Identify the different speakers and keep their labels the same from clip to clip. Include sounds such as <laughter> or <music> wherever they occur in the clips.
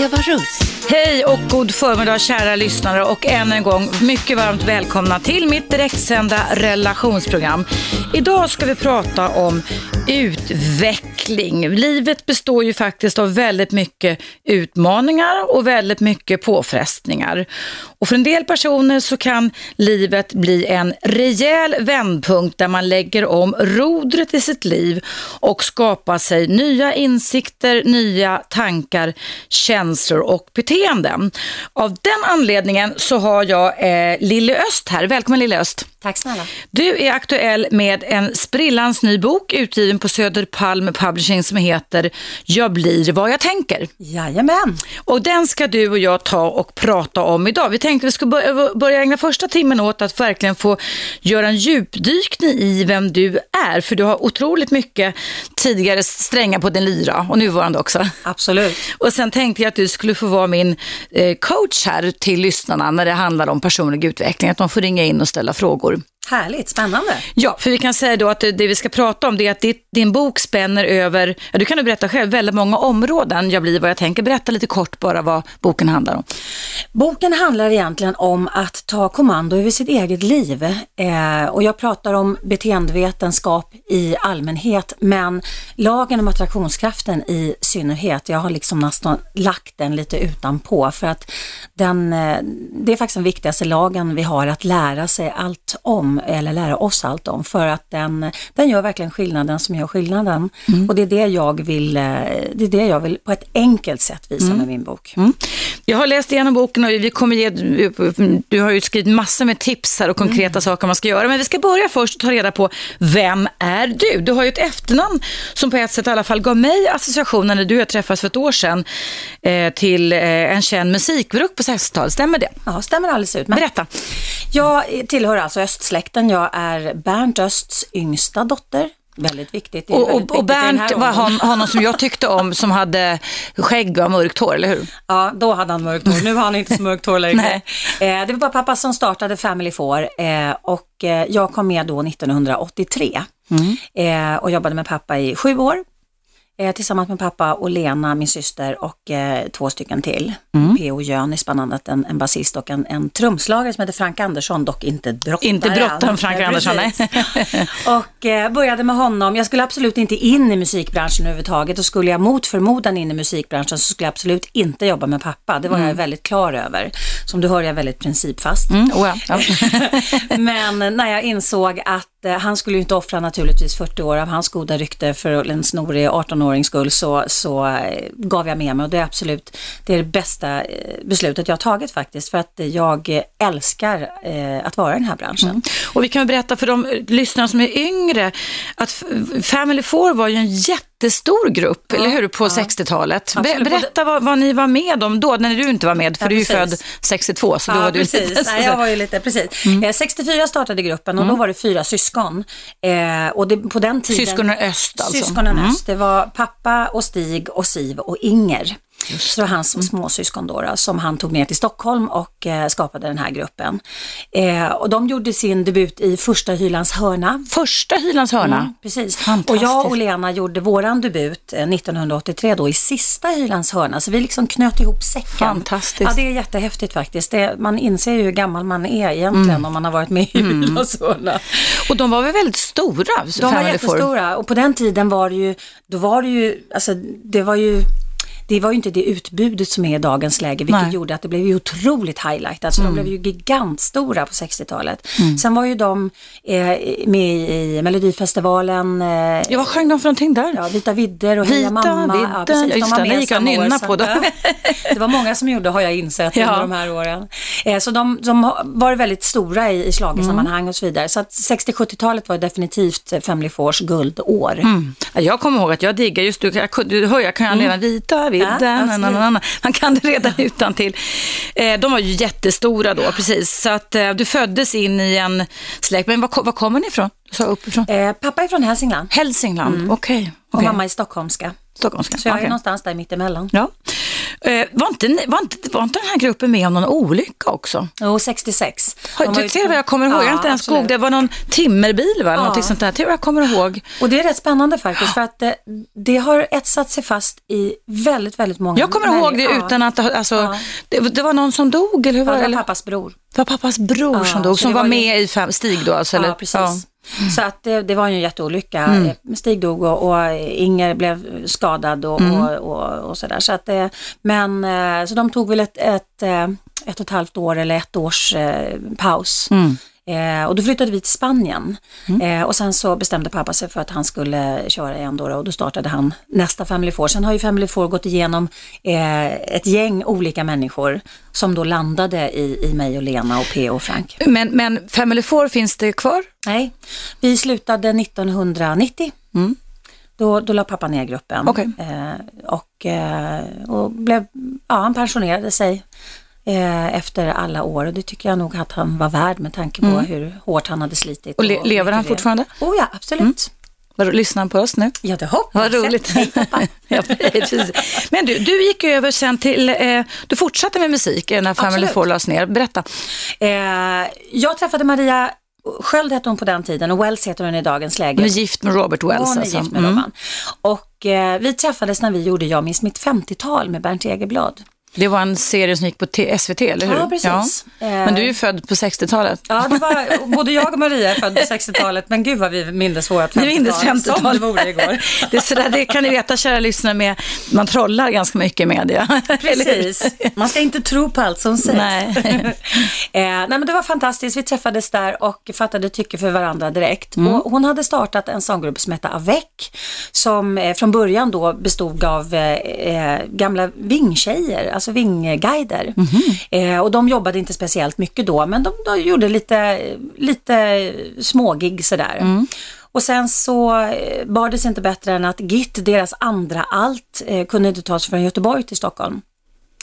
Speaker 1: Eva Russ.
Speaker 2: Hej och god förmiddag kära lyssnare och än en gång mycket varmt välkomna till mitt direktsända relationsprogram. Idag ska vi prata om utveckling. Livet består ju faktiskt av väldigt mycket utmaningar och väldigt mycket påfrestningar. Och för en del personer så kan livet bli en rejäl vändpunkt där man lägger om rodret i sitt liv och skapar sig nya insikter, nya tankar, känslor och beteenden. Av den anledningen så har jag eh, Lille Öst här. Välkommen Lille Öst.
Speaker 1: Tack snälla.
Speaker 2: Du är aktuell med en sprillans ny bok utgiven på Söderpalm Publishing som heter Jag blir vad jag tänker.
Speaker 1: Jajamän.
Speaker 2: Och den ska du och jag ta och prata om idag. Vi tänkte vi skulle börja ägna första timmen åt att verkligen få göra en djupdykning i vem du är. För du har otroligt mycket tidigare strängar på din lyra och nuvarande också.
Speaker 1: Absolut. <laughs>
Speaker 2: Och sen tänkte jag att du skulle få vara min eh, coach här till lyssnarna när det handlar om personlig utveckling. Att de får ringa in och ställa frågor.
Speaker 1: Härligt, spännande.
Speaker 2: Ja, för vi kan säga då att det, vi ska prata om det är att ditt, din bok spänner över, ja du kan du berätta själv, väldigt många områden. Jag blir vad jag tänker. Berätta lite kort bara vad boken handlar om.
Speaker 1: Boken handlar egentligen om att ta kommando över sitt eget liv. Eh, och jag pratar om beteendevetenskap i allmänhet, men lagen om attraktionskraften i synnerhet. Jag har liksom nästan lagt den lite utanpå för att den, eh, det är faktiskt den viktigaste lagen vi har att lära sig allt om eller lära oss allt om för att den, den gör verkligen skillnaden som gör skillnaden. Mm. Och det är det jag vill, eh, det är det jag vill på ett enkelt sätt visa mm. med min bok. Mm.
Speaker 2: Jag har läst igenom boken och vi kommer ge, du har ju skrivit massor med tips här och konkreta mm. saker man ska göra. Men vi ska börja först och ta reda på, vem är du? Du har ju ett efternamn som på ett sätt i alla fall gav mig associationen när du och jag träffades för ett år sedan eh, till eh, en känd musikgrupp på 60-talet. Stämmer det?
Speaker 1: Ja, stämmer alldeles ut.
Speaker 2: Berätta.
Speaker 1: Jag tillhör alltså östsläkten. Jag är Bernt Östs yngsta dotter. Väldigt viktigt.
Speaker 2: Och, och, och Bernt var hon, honom som jag tyckte om som hade skägg och mörkt hår, eller hur?
Speaker 1: Ja, då hade han mörkt hår. Nu har han inte så mörkt hår längre. <laughs> eh, det var pappa som startade Family Four eh, och eh, jag kom med då 1983 mm. Och jobbade med pappa i sju år eh, tillsammans med pappa och Lena, min syster och eh, två stycken till. Mm. P.O. Jönis bland annat, en, en basist och en, en trumslagare som heter Frank Andersson, dock inte brottare.
Speaker 2: Inte brottaren Frank ja, Andersson, nej. <laughs>
Speaker 1: och eh, började med honom. Jag skulle absolut inte in i musikbranschen överhuvudtaget och skulle jag mot förmodan in i musikbranschen så skulle jag absolut inte jobba med pappa. Det var mm. jag väldigt klar över. Som du hör, jag är väldigt principfast.
Speaker 2: Mm. Oh ja. <laughs>
Speaker 1: Men när jag insåg att Eh, han skulle ju inte offra naturligtvis 40 år av hans goda rykte för en snorig 18-årings skull så, så eh, gav jag med mig och det är absolut det, är det bästa eh, beslutet jag har tagit faktiskt för att jag älskar eh, att vara i den här branschen. Mm.
Speaker 2: Och vi kan berätta för de lyssnare som är yngre att Family Four var ju en jätte jättestor grupp, ja, eller hur, på ja. 60-talet. Berätta vad, vad, ni var med om då, när du inte var med, för ja, du är ju född 62, så då var du
Speaker 1: precis.
Speaker 2: lite... <laughs>
Speaker 1: Nej, jag var ju lite, precis. Mm. 64 eh, startade gruppen och mm. då var det fyra syskon. Eh, och det, på den tiden...
Speaker 2: Syskonen Öst alltså?
Speaker 1: Syskonen mm. Öst. Det var pappa och Stig och Siv och Inger. Just. Så det var hans mm. småsyskon då, som han tog ner till Stockholm och eh, skapade den här gruppen. Eh, och de gjorde sin debut i Första Hylands hörna.
Speaker 2: Första Hylands hörna? Mm,
Speaker 1: precis. Och jag och Lena gjorde våran debut eh, 1983 då i Sista Hylands hörna. Så vi liksom knöt ihop säcken.
Speaker 2: Fantastiskt.
Speaker 1: Ja, det är jättehäftigt faktiskt. Det, man inser ju hur gammal man är egentligen mm. om man har varit med i mm. Hylands hörna.
Speaker 2: Och de var väl väldigt stora?
Speaker 1: De var jättestora och på den tiden var det ju, då var det ju, alltså det var ju det var ju inte det utbudet som är i dagens läge, vilket Nej. gjorde att det blev ju otroligt highlight. Alltså mm. de blev ju gigantstora på 60-talet. Mm. Sen var ju de eh, med i Melodifestivalen. Eh,
Speaker 2: ja, vad sjöng de för någonting där?
Speaker 1: Ja, Vita vidder och Heja mamma.
Speaker 2: Vidden. Ja, precis. Just de det, gick jag nynna på dem.
Speaker 1: det var många som gjorde, har jag insett, ja. under de här åren. Eh, så de, de var väldigt stora i, i schlagersammanhang mm. och så vidare. Så att 60-70-talet var definitivt Family Fours guldår. Mm.
Speaker 2: Jag kommer ihåg att jag diggar just, du, jag, du hör, jag kan mm. redan vita, vita vidden, ja, man kan det redan <laughs> utan till. Eh, de var ju jättestora då, precis. Så att eh, du föddes in i en släkt. Men var, var kommer ni ifrån? Så uppifrån?
Speaker 1: Eh, pappa är från Hälsingland.
Speaker 2: Hälsingland, mm. okej. Okay, okay.
Speaker 1: Och mamma är stockholmska.
Speaker 2: Stockholmska.
Speaker 1: Så jag okay. är någonstans där mittemellan.
Speaker 2: Ja. Eh, var, inte, var, inte, var inte den här gruppen med om någon olycka också?
Speaker 1: Jo, 66.
Speaker 2: Har, du ser vad jag kommer ihåg? Ja, jag inte ens absolut. Det var någon timmerbil va? Ja. sånt där. Det jag kommer ihåg.
Speaker 1: Och det är rätt spännande faktiskt för att det, det har etsat sig fast i väldigt, väldigt många
Speaker 2: Jag kommer ihåg det utan att, alltså, ja. det, det, var någon som dog eller hur var
Speaker 1: det?
Speaker 2: Ja,
Speaker 1: det var pappas bror.
Speaker 2: Det var pappas bror som dog, som var, var med i fem, Stig då alltså?
Speaker 1: Ja, eller? precis. Mm. Så att det, det, var ju en jätteolycka. Mm. Eh, Stig dog och, och, Inger blev skadad och, mm. och, och, och sådär. Så att det, men eh, så de tog väl ett, ett, eh, ett och ett halvt år eller ett års eh, paus. Mm. Eh, och då flyttade vi till Spanien mm. eh, och sen så bestämde pappa sig för att han skulle köra igen då och då startade han nästa Family Four. Sen har ju Family Four gått igenom eh, ett gäng olika människor som då landade i, i mig och Lena och P och Frank.
Speaker 2: Men, men Family Four, finns det kvar?
Speaker 1: Nej, vi slutade 1990. Mm. Då, då la pappa ner gruppen.
Speaker 2: Okay.
Speaker 1: Eh, och, eh, och blev, ja, han pensionerade sig eh, efter alla år och det tycker jag nog att han var värd med tanke på mm. hur hårt han hade slitit.
Speaker 2: Och, le och lever han fortfarande?
Speaker 1: Oh ja, absolut. Mm.
Speaker 2: Lyssnar han på oss nu?
Speaker 1: Ja, det hoppas
Speaker 2: Vad roligt. <laughs> Ja, Men du, du gick över sen till, eh, du fortsatte med musik när Family Four lades ner. Berätta.
Speaker 1: Eh, jag träffade Maria Sköld hette hon på den tiden och Wells heter hon i dagens läge.
Speaker 2: Hon är gift med Robert Wells.
Speaker 1: Hon är alltså. gift med mm. Robban. Och eh, vi träffades när vi gjorde Jag minns mitt 50-tal med Bernt Egerblad.
Speaker 2: Det var en serie som gick på SVT, eller hur?
Speaker 1: Ja, precis. Ja.
Speaker 2: Men du är ju född på 60-talet.
Speaker 1: Ja, det var, <laughs> både jag och Maria är född på 60-talet, men gud vad vi mindes vårt 50-tal.
Speaker 2: Vi mindes 50-tal.
Speaker 1: Som det vore igår. <laughs>
Speaker 2: Det, är sådär, det kan ni veta, kära lyssnare, med, man trollar ganska mycket i media. <laughs>
Speaker 1: Precis. Man ska inte tro på allt som sägs.
Speaker 2: Nej.
Speaker 1: eh, nej, men det var fantastiskt. Vi träffades där och fattade tycke för varandra direkt. Mm. Och hon hade startat en sånggrupp som hette Avec, som eh, från början då bestod av eh, eh gamla vingtjejer, alltså vingguider. Mm -hmm. eh, och de jobbade inte speciellt mycket då, men de, de gjorde lite, lite smågig sådär. Mm. Och sen så eh, bar det sig inte bättre än att Git, deras andra allt, eh, kunde inte ta sig från Göteborg till Stockholm.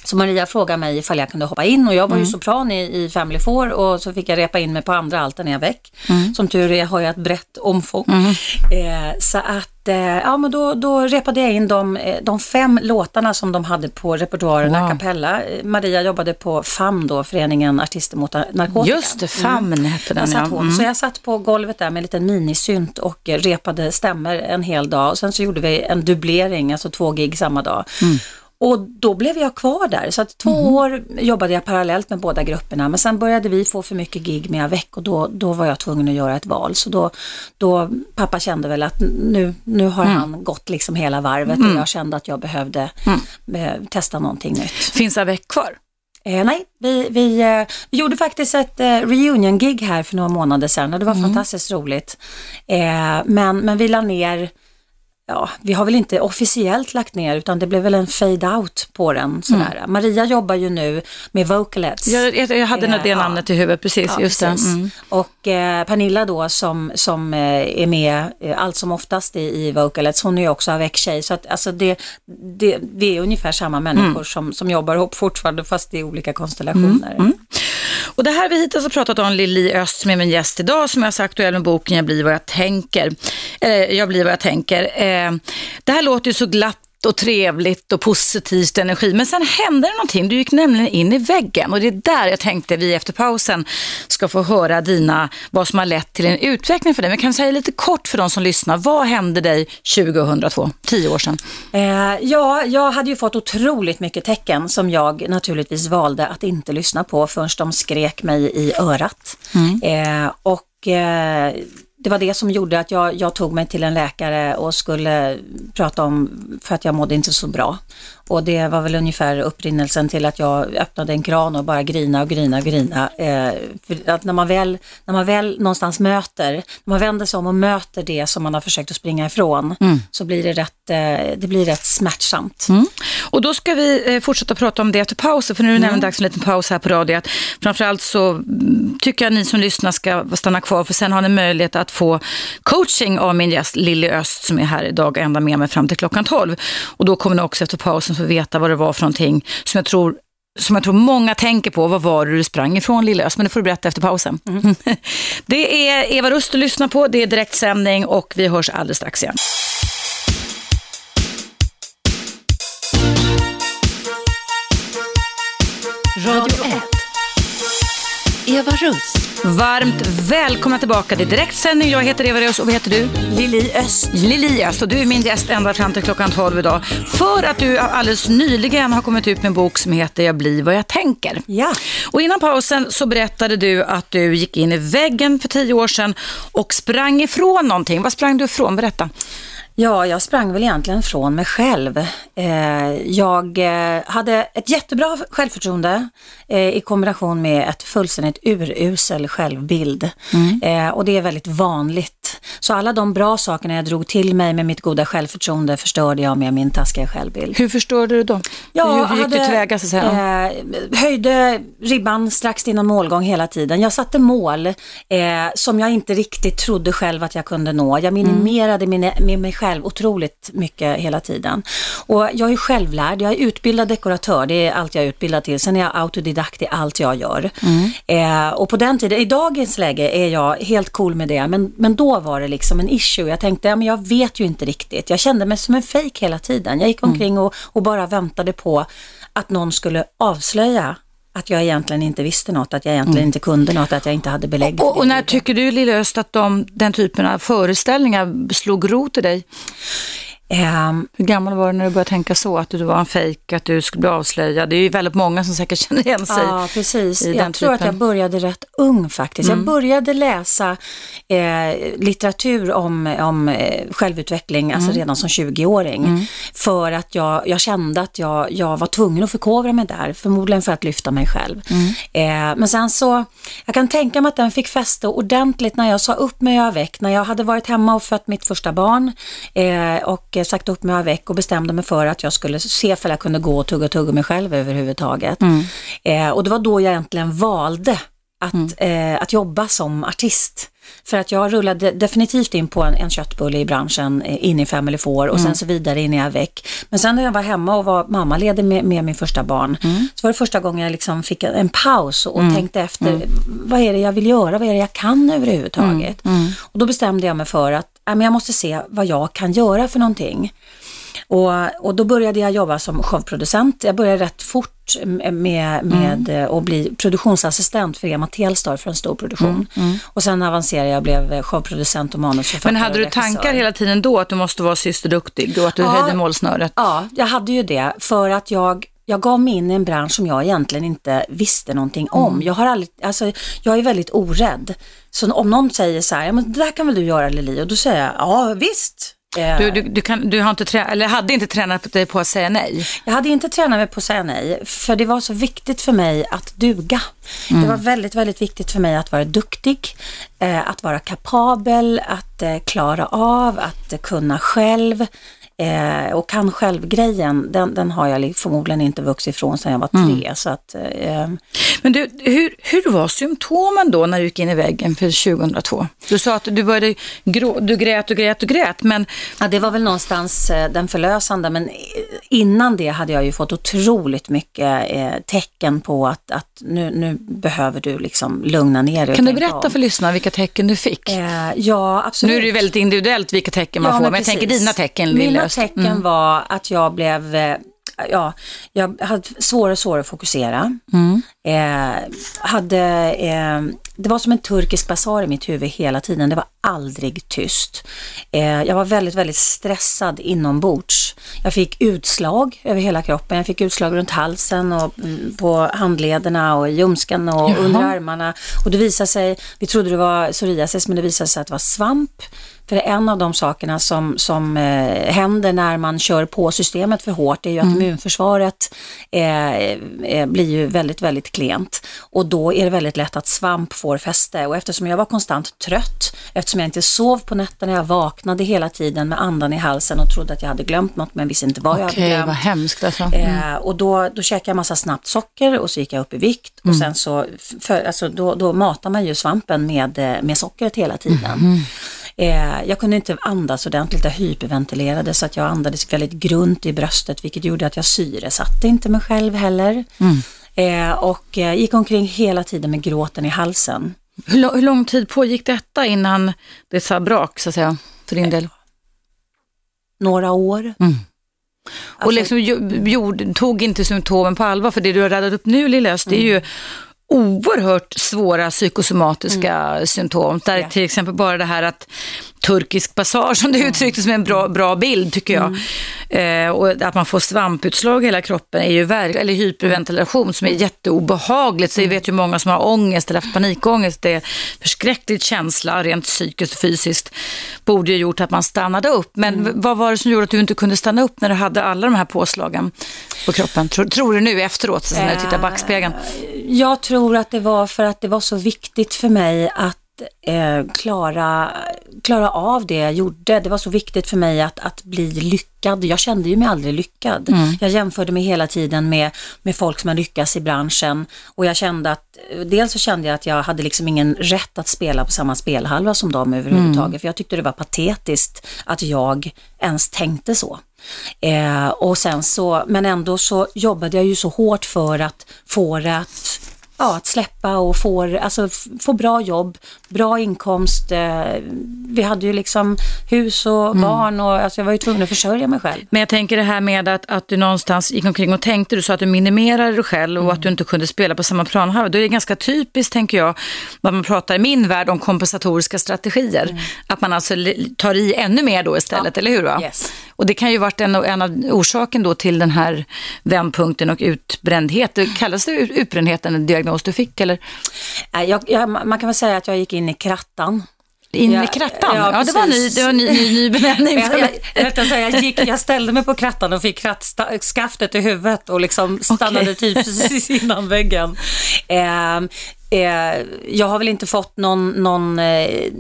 Speaker 1: Så Maria frågade mig ifall jag kunde hoppa in och jag var mm. ju sopran i, i Family Four och så fick jag repa in mig på andra alten när jag väck. Mm. Som tur är har jag ett brett omfång. Mm. Eh, så att, eh, ja men då, då repade jag in de, eh, de fem låtarna som de hade på repertoaren wow. a cappella. Eh, Maria jobbade på FAM då, Föreningen Artister mot Narkotika.
Speaker 2: Just det, FAM mm. hette den
Speaker 1: ja. Mm. Så jag satt på golvet där med en liten minisynt och repade stämmer en hel dag och sen så gjorde vi en dubblering, alltså två gig samma dag. Mm. Och då blev jag kvar där. Så att två mm. år jobbade jag parallellt med båda grupperna. Men sen började vi få för mycket gig med veck och då, då var jag tvungen att göra ett val. Så då, då pappa kände väl att nu, nu har mm. han gått liksom hela varvet mm. och jag kände att jag behövde eh, testa någonting nytt.
Speaker 2: Finns Avec kvar?
Speaker 1: Eh, nej, vi, vi, eh, vi gjorde faktiskt ett eh, reunion-gig här för några månader sedan och det var mm. fantastiskt roligt. Eh, men, men vi la ner ja, vi har väl inte officiellt lagt ner utan det blev väl en fade-out på den. Sådär. Mm. Maria jobbar ju nu med Vocalets.
Speaker 2: Jag, jag, jag hade eh, det namnet ja. i huvudet, precis. Ja, just precis. Mm.
Speaker 1: Och eh, Pernilla då som, som eh, är med eh, allt som oftast i, i Vocalets, hon är ju också avec-tjej. Så att alltså det, det, det är ungefär samma människor mm. som, som jobbar ihop fortfarande fast i olika konstellationer.
Speaker 2: Och det här vi hittills har pratat om Lili Öst som är min gäst idag som är så aktuell med boken Jag blir vad jag tänker. Eh, jag blir vad jag tänker. Eh, det här låter ju så glatt och trevligt och positivt energi. Men sen hände det någonting. Du gick nämligen in i väggen och det är där jag tänkte vi efter pausen ska få höra dina, vad som har lett till en utveckling för dig. Men kan du säga lite kort för de som lyssnar, vad hände dig 2002, tio år sedan?
Speaker 1: Eh, ja, jag hade ju fått otroligt mycket tecken som jag naturligtvis valde att inte lyssna på förrän de skrek mig i örat. Mm. Eh, och eh, det var det som gjorde att jag, jag, tog mig till en läkare och skulle prata om, för att jag mådde inte så bra. Och det var väl ungefär upprinnelsen till att jag öppnade en kran och bara grina och grina och grina. Eh, för att när man, väl, när man väl någonstans möter, när man vänder sig om och möter det som man har försökt att springa ifrån, mm. så blir det rätt, eh, det blir rätt smärtsamt.
Speaker 2: Mm. Och då ska vi eh, fortsätta prata om det efter pausen, för nu är det mm. nämligen dags för en liten paus här på radio. Att framförallt så mm, tycker jag att ni som lyssnar ska stanna kvar, för sen har ni möjlighet att få coaching av min gäst Lilly Öst som är här idag ända med mig fram till klockan 12. Och då kommer ni också efter pausen få veta vad det var för någonting som jag tror som jag tror många tänker på. Vad var det du sprang ifrån Lillös? Men det får du berätta efter pausen. Mm. <laughs> Det är Eva Rust att lyssna på. Det är direktsändning och vi hörs alldeles strax igen.
Speaker 3: Eva Russ.
Speaker 2: Varmt välkomna tillbaka till direktsändning. Jag heter Eva Russ och vad heter du?
Speaker 1: Lili Öst.
Speaker 2: Lili Öst och du är min gäst ända fram till klockan 12 idag. För att du alldeles nyligen har kommit ut med en bok som heter Jag blir vad jag tänker.
Speaker 1: Ja.
Speaker 2: Och innan pausen så berättade du att du gick in i väggen för tio år sedan och sprang ifrån någonting. Vad sprang du ifrån? Berätta.
Speaker 1: Ja, jag sprang väl egentligen från mig själv. Eh, jag eh, hade ett jättebra självförtroende eh, i kombination med ett fullständigt urusel självbild. Mm. Och det är väldigt vanligt. Så alla de bra sakerna jag drog till mig med mitt goda självförtroende förstörde jag med min taskiga självbild.
Speaker 2: Hur förstörde du då?
Speaker 1: Ja,
Speaker 2: Hur gick hade, du tillväga så att säga?
Speaker 1: Eh, höjde ribban strax innan målgång hela tiden. Jag satte mål eh, som jag inte riktigt trodde själv att jag kunde nå. Jag minimerade mm. min, mig själv otroligt mycket hela tiden. Och jag är självlärd, jag är utbildad dekoratör, det är allt jag är utbildad till. Sen är jag autodidakt i allt jag gör. Mm. Eh, och på den tiden, i dagens läge är jag helt cool med det, men, men då var det liksom en issue. Jag tänkte, ja, men jag vet ju inte riktigt. Jag kände mig som en fejk hela tiden. Jag gick mm. omkring och, och bara väntade på att någon skulle avslöja att jag egentligen inte visste något, att jag egentligen mm. inte kunde något, att jag inte hade belägg.
Speaker 2: Och, och när tycker du Lilla Öst att de, den typen av föreställningar slog rot i dig? Um, Hur gammal var du när du började tänka så, att du var en fejk, att du skulle bli avslöjad? Det är ju väldigt många som säkert känner igen sig
Speaker 1: Ja, precis. jag tror typen. att jag började rätt ung faktiskt. Mm. Jag började läsa eh, litteratur om, om eh, självutveckling, alltså mm. alltså redan som 20-åring. Mm. För att jag, jag kände att jag, jag var tvungen att förkovra mig där, förmodligen för att lyfta mig själv. Mm. Eh, men sen så, jag kan tänka mig att den fick fäste ordentligt när jag sa upp mig väck, när jag hade varit hemma och fött mitt första barn eh, och sagt upp mig av veck och bestämde mig för att jag skulle se om jag kunde gå och tugga och tugga mig själv överhuvudtaget. Mm. Eh, och det var då jag egentligen valde att, mm. eh, att jobba som artist. För att jag rullade definitivt in på en, en köttbulle i branschen eh, in i Family Four och mm. sen så vidare in i Avec. Men sen när jag var hemma och var mammaledig med, med min första barn mm. så var det första gången jag liksom fick en, en paus och mm. tänkte efter mm. vad är det jag vill göra, vad är det jag kan överhuvudtaget. Mm. Mm. Och då bestämde jag mig för att men jag måste se vad jag kan göra för någonting. Och, och då började jag jobba som showproducent. Jag började rätt fort med, med mm. att bli produktionsassistent för Ema Telstar för en stor produktion. Mm. Mm. Och sen avancerade jag och blev showproducent och manusförfattare.
Speaker 2: Men hade du tankar hela tiden då att du måste vara systerduktig och att du ja, höjde målsnöret?
Speaker 1: Ja, jag hade ju det för att jag jag gav mig in i en bransch som jag egentligen inte visste någonting om. Mm. Jag, har aldrig, alltså, jag är väldigt orädd. Så om någon säger så här, men det där kan väl du göra Lili? Och då säger jag, ja visst,
Speaker 2: du, du, du, kan, du har inte trä, eller hade inte tränat dig på att säga nej?
Speaker 1: Jag hade inte tränat mig på att säga nej, för det var så viktigt för mig att duga. Mm. Det var väldigt, väldigt viktigt för mig att vara duktig, eh, att vara kapabel, att eh, klara av, att kunna själv. Eh, och kan själv-grejen, den, den har jag förmodligen inte vuxit ifrån sedan jag var tre. Mm. Så att, eh,
Speaker 2: Men du, hur, hur var symptomen då när du gick in i väggen för 2002? Du sa att du började grå, du grät och grät och grät, men...
Speaker 1: Ja, det var väl någonstans eh, den förlösande, men innan det hade jag ju fått otroligt mycket eh, tecken på att, att nu, nu behöver du liksom lugna ner dig.
Speaker 2: Kan du berätta om. för lyssnarna vilka tecken du fick?
Speaker 1: Eh, ja, absolut.
Speaker 2: Nu är det ju väldigt individuellt vilka tecken man ja, får, men, men jag tänker dina tecken, Lilla
Speaker 1: tecken mm. var att jag blev eh, ja, jag hade svårare och svårare att fokusera. Mm. Eh, hade, eh, det var som en turkisk basar i mitt huvud hela tiden. Det var aldrig tyst. Eh, jag var väldigt, väldigt stressad inombords. Jag fick utslag över hela kroppen. Jag fick utslag runt halsen och mm, på handlederna och i ljumsken och Jaha. under armarna. Och det visade sig, vi trodde det var psoriasis men det visade sig att det var svamp. För en av de sakerna som, som eh, händer när man kör på systemet för hårt är ju att mm. immunförsvaret eh, eh, blir ju väldigt, väldigt klent. Och då är det väldigt lätt att svamp får fäste. Och eftersom jag var konstant trött, eftersom jag inte sov på nätterna, jag vaknade hela tiden med andan i halsen och trodde att jag hade glömt något men visste inte vad okay, jag hade glömt.
Speaker 2: vad hemskt alltså.
Speaker 1: Mm. Eh, och då, då käkade jag massa snabbt socker och så gick jag upp i vikt mm. och sen så, för, alltså, då, då matar man ju svampen med, eh, med sockret hela tiden. Mm. Eh, jag kunde inte andas ordentligt, jag hyperventilerade så att jag andades väldigt grunt i bröstet vilket gjorde att jag syresatte inte mig själv heller. Mm. Eh, och eh, gick omkring hela tiden med gråten i halsen.
Speaker 2: Hur, hur lång tid pågick detta innan det sa brak så att säga för din del?
Speaker 1: Några år. Mm.
Speaker 2: Alltså, och liksom, gjord, tog inte symptomen på allvar, för det du har radat upp nu Lilla Öst, mm. det är ju oerhört svåra psykosomatiska mm. symptom. Där yeah. till exempel bara det här att turkisk passage som du mm. uttryckte som en bra, bra bild tycker jag. Mm. Eh, och att man får svamputslag i hela kroppen är ju verk eller hyperventilation som är jätteobehagligt. Så jag vet ju många som har ångest eller haft panikångest. Det är förskräckligt känsla rent psykiskt och fysiskt. Borde ju gjort att man stannade upp. Men mm. vad var det som gjorde att du inte kunde stanna upp när du hade alla de här påslagen på kroppen? Tror, tror du nu efteråt när du tittar i backspegeln?
Speaker 1: Jag tror att det var för att det var så viktigt för mig att eh, klara, klara av det jag gjorde. Det var så viktigt för mig att, att bli lyckad. Jag kände ju mig aldrig lyckad. Mm. Jag jämförde mig hela tiden med, med folk som har lyckats i branschen och jag kände att, dels så kände jag att jag hade liksom ingen rätt att spela på samma spelhalva som dem överhuvudtaget. Mm. För jag tyckte det var patetiskt att jag ens tänkte så. Eh, och sen så, men ändå så jobbade jag ju så hårt för att få det att ja, att släppa och få, alltså, få bra jobb, bra inkomst. Eh, vi hade ju liksom hus och mm. barn och alltså, jag var ju tvungen att försörja mig själv.
Speaker 2: Men jag tänker det här med att, att du någonstans gick omkring och tänkte, du sa att du minimerade dig själv och mm. att du inte kunde spela på samma planhalva. Då är det ganska typiskt, tänker jag, vad man pratar i min värld om kompensatoriska strategier. Mm. Att man alltså tar i ännu mer då istället, ja. eller hur? Va?
Speaker 1: Yes.
Speaker 2: Och det kan ju varit en, en av orsaken då till den här vändpunkten och utbrändhet. Kallas det utbrändhet en diagnos du fick eller?
Speaker 1: Jag, jag, man kan väl säga att jag gick in i krattan.
Speaker 2: In i krattan? Ja, ja, det var ny, det var ny, ny, ny benämning.
Speaker 1: jag, jag, jag, jag, gick, jag ställde mig på krattan och fick krattskaftet i huvudet och liksom stannade okay. typ <laughs> precis innan väggen. Eh, Eh, jag har väl inte fått någon, någon eh,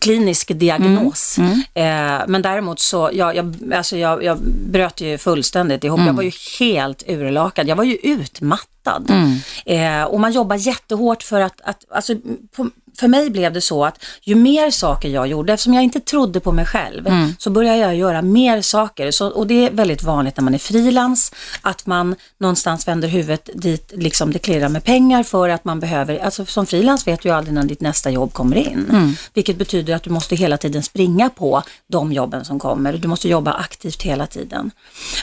Speaker 1: klinisk diagnos. Mm. Mm. Eh, men däremot så, jag, jag, alltså jag, jag bröt ju fullständigt ihop. Mm. Jag var ju helt urlakad. Jag var ju utmattad. Mm. Eh, och man jobbar jättehårt för att, att alltså, på, för mig blev det så att ju mer saker jag gjorde, eftersom jag inte trodde på mig själv, mm. så började jag göra mer saker. Så, och det är väldigt vanligt när man är frilans, att man någonstans vänder huvudet dit liksom det klirrar med pengar för att man behöver, alltså som frilans vet du ju aldrig när ditt nästa jobb kommer in. Mm. Vilket betyder att du måste hela tiden springa på de jobben som kommer. Du måste jobba aktivt hela tiden.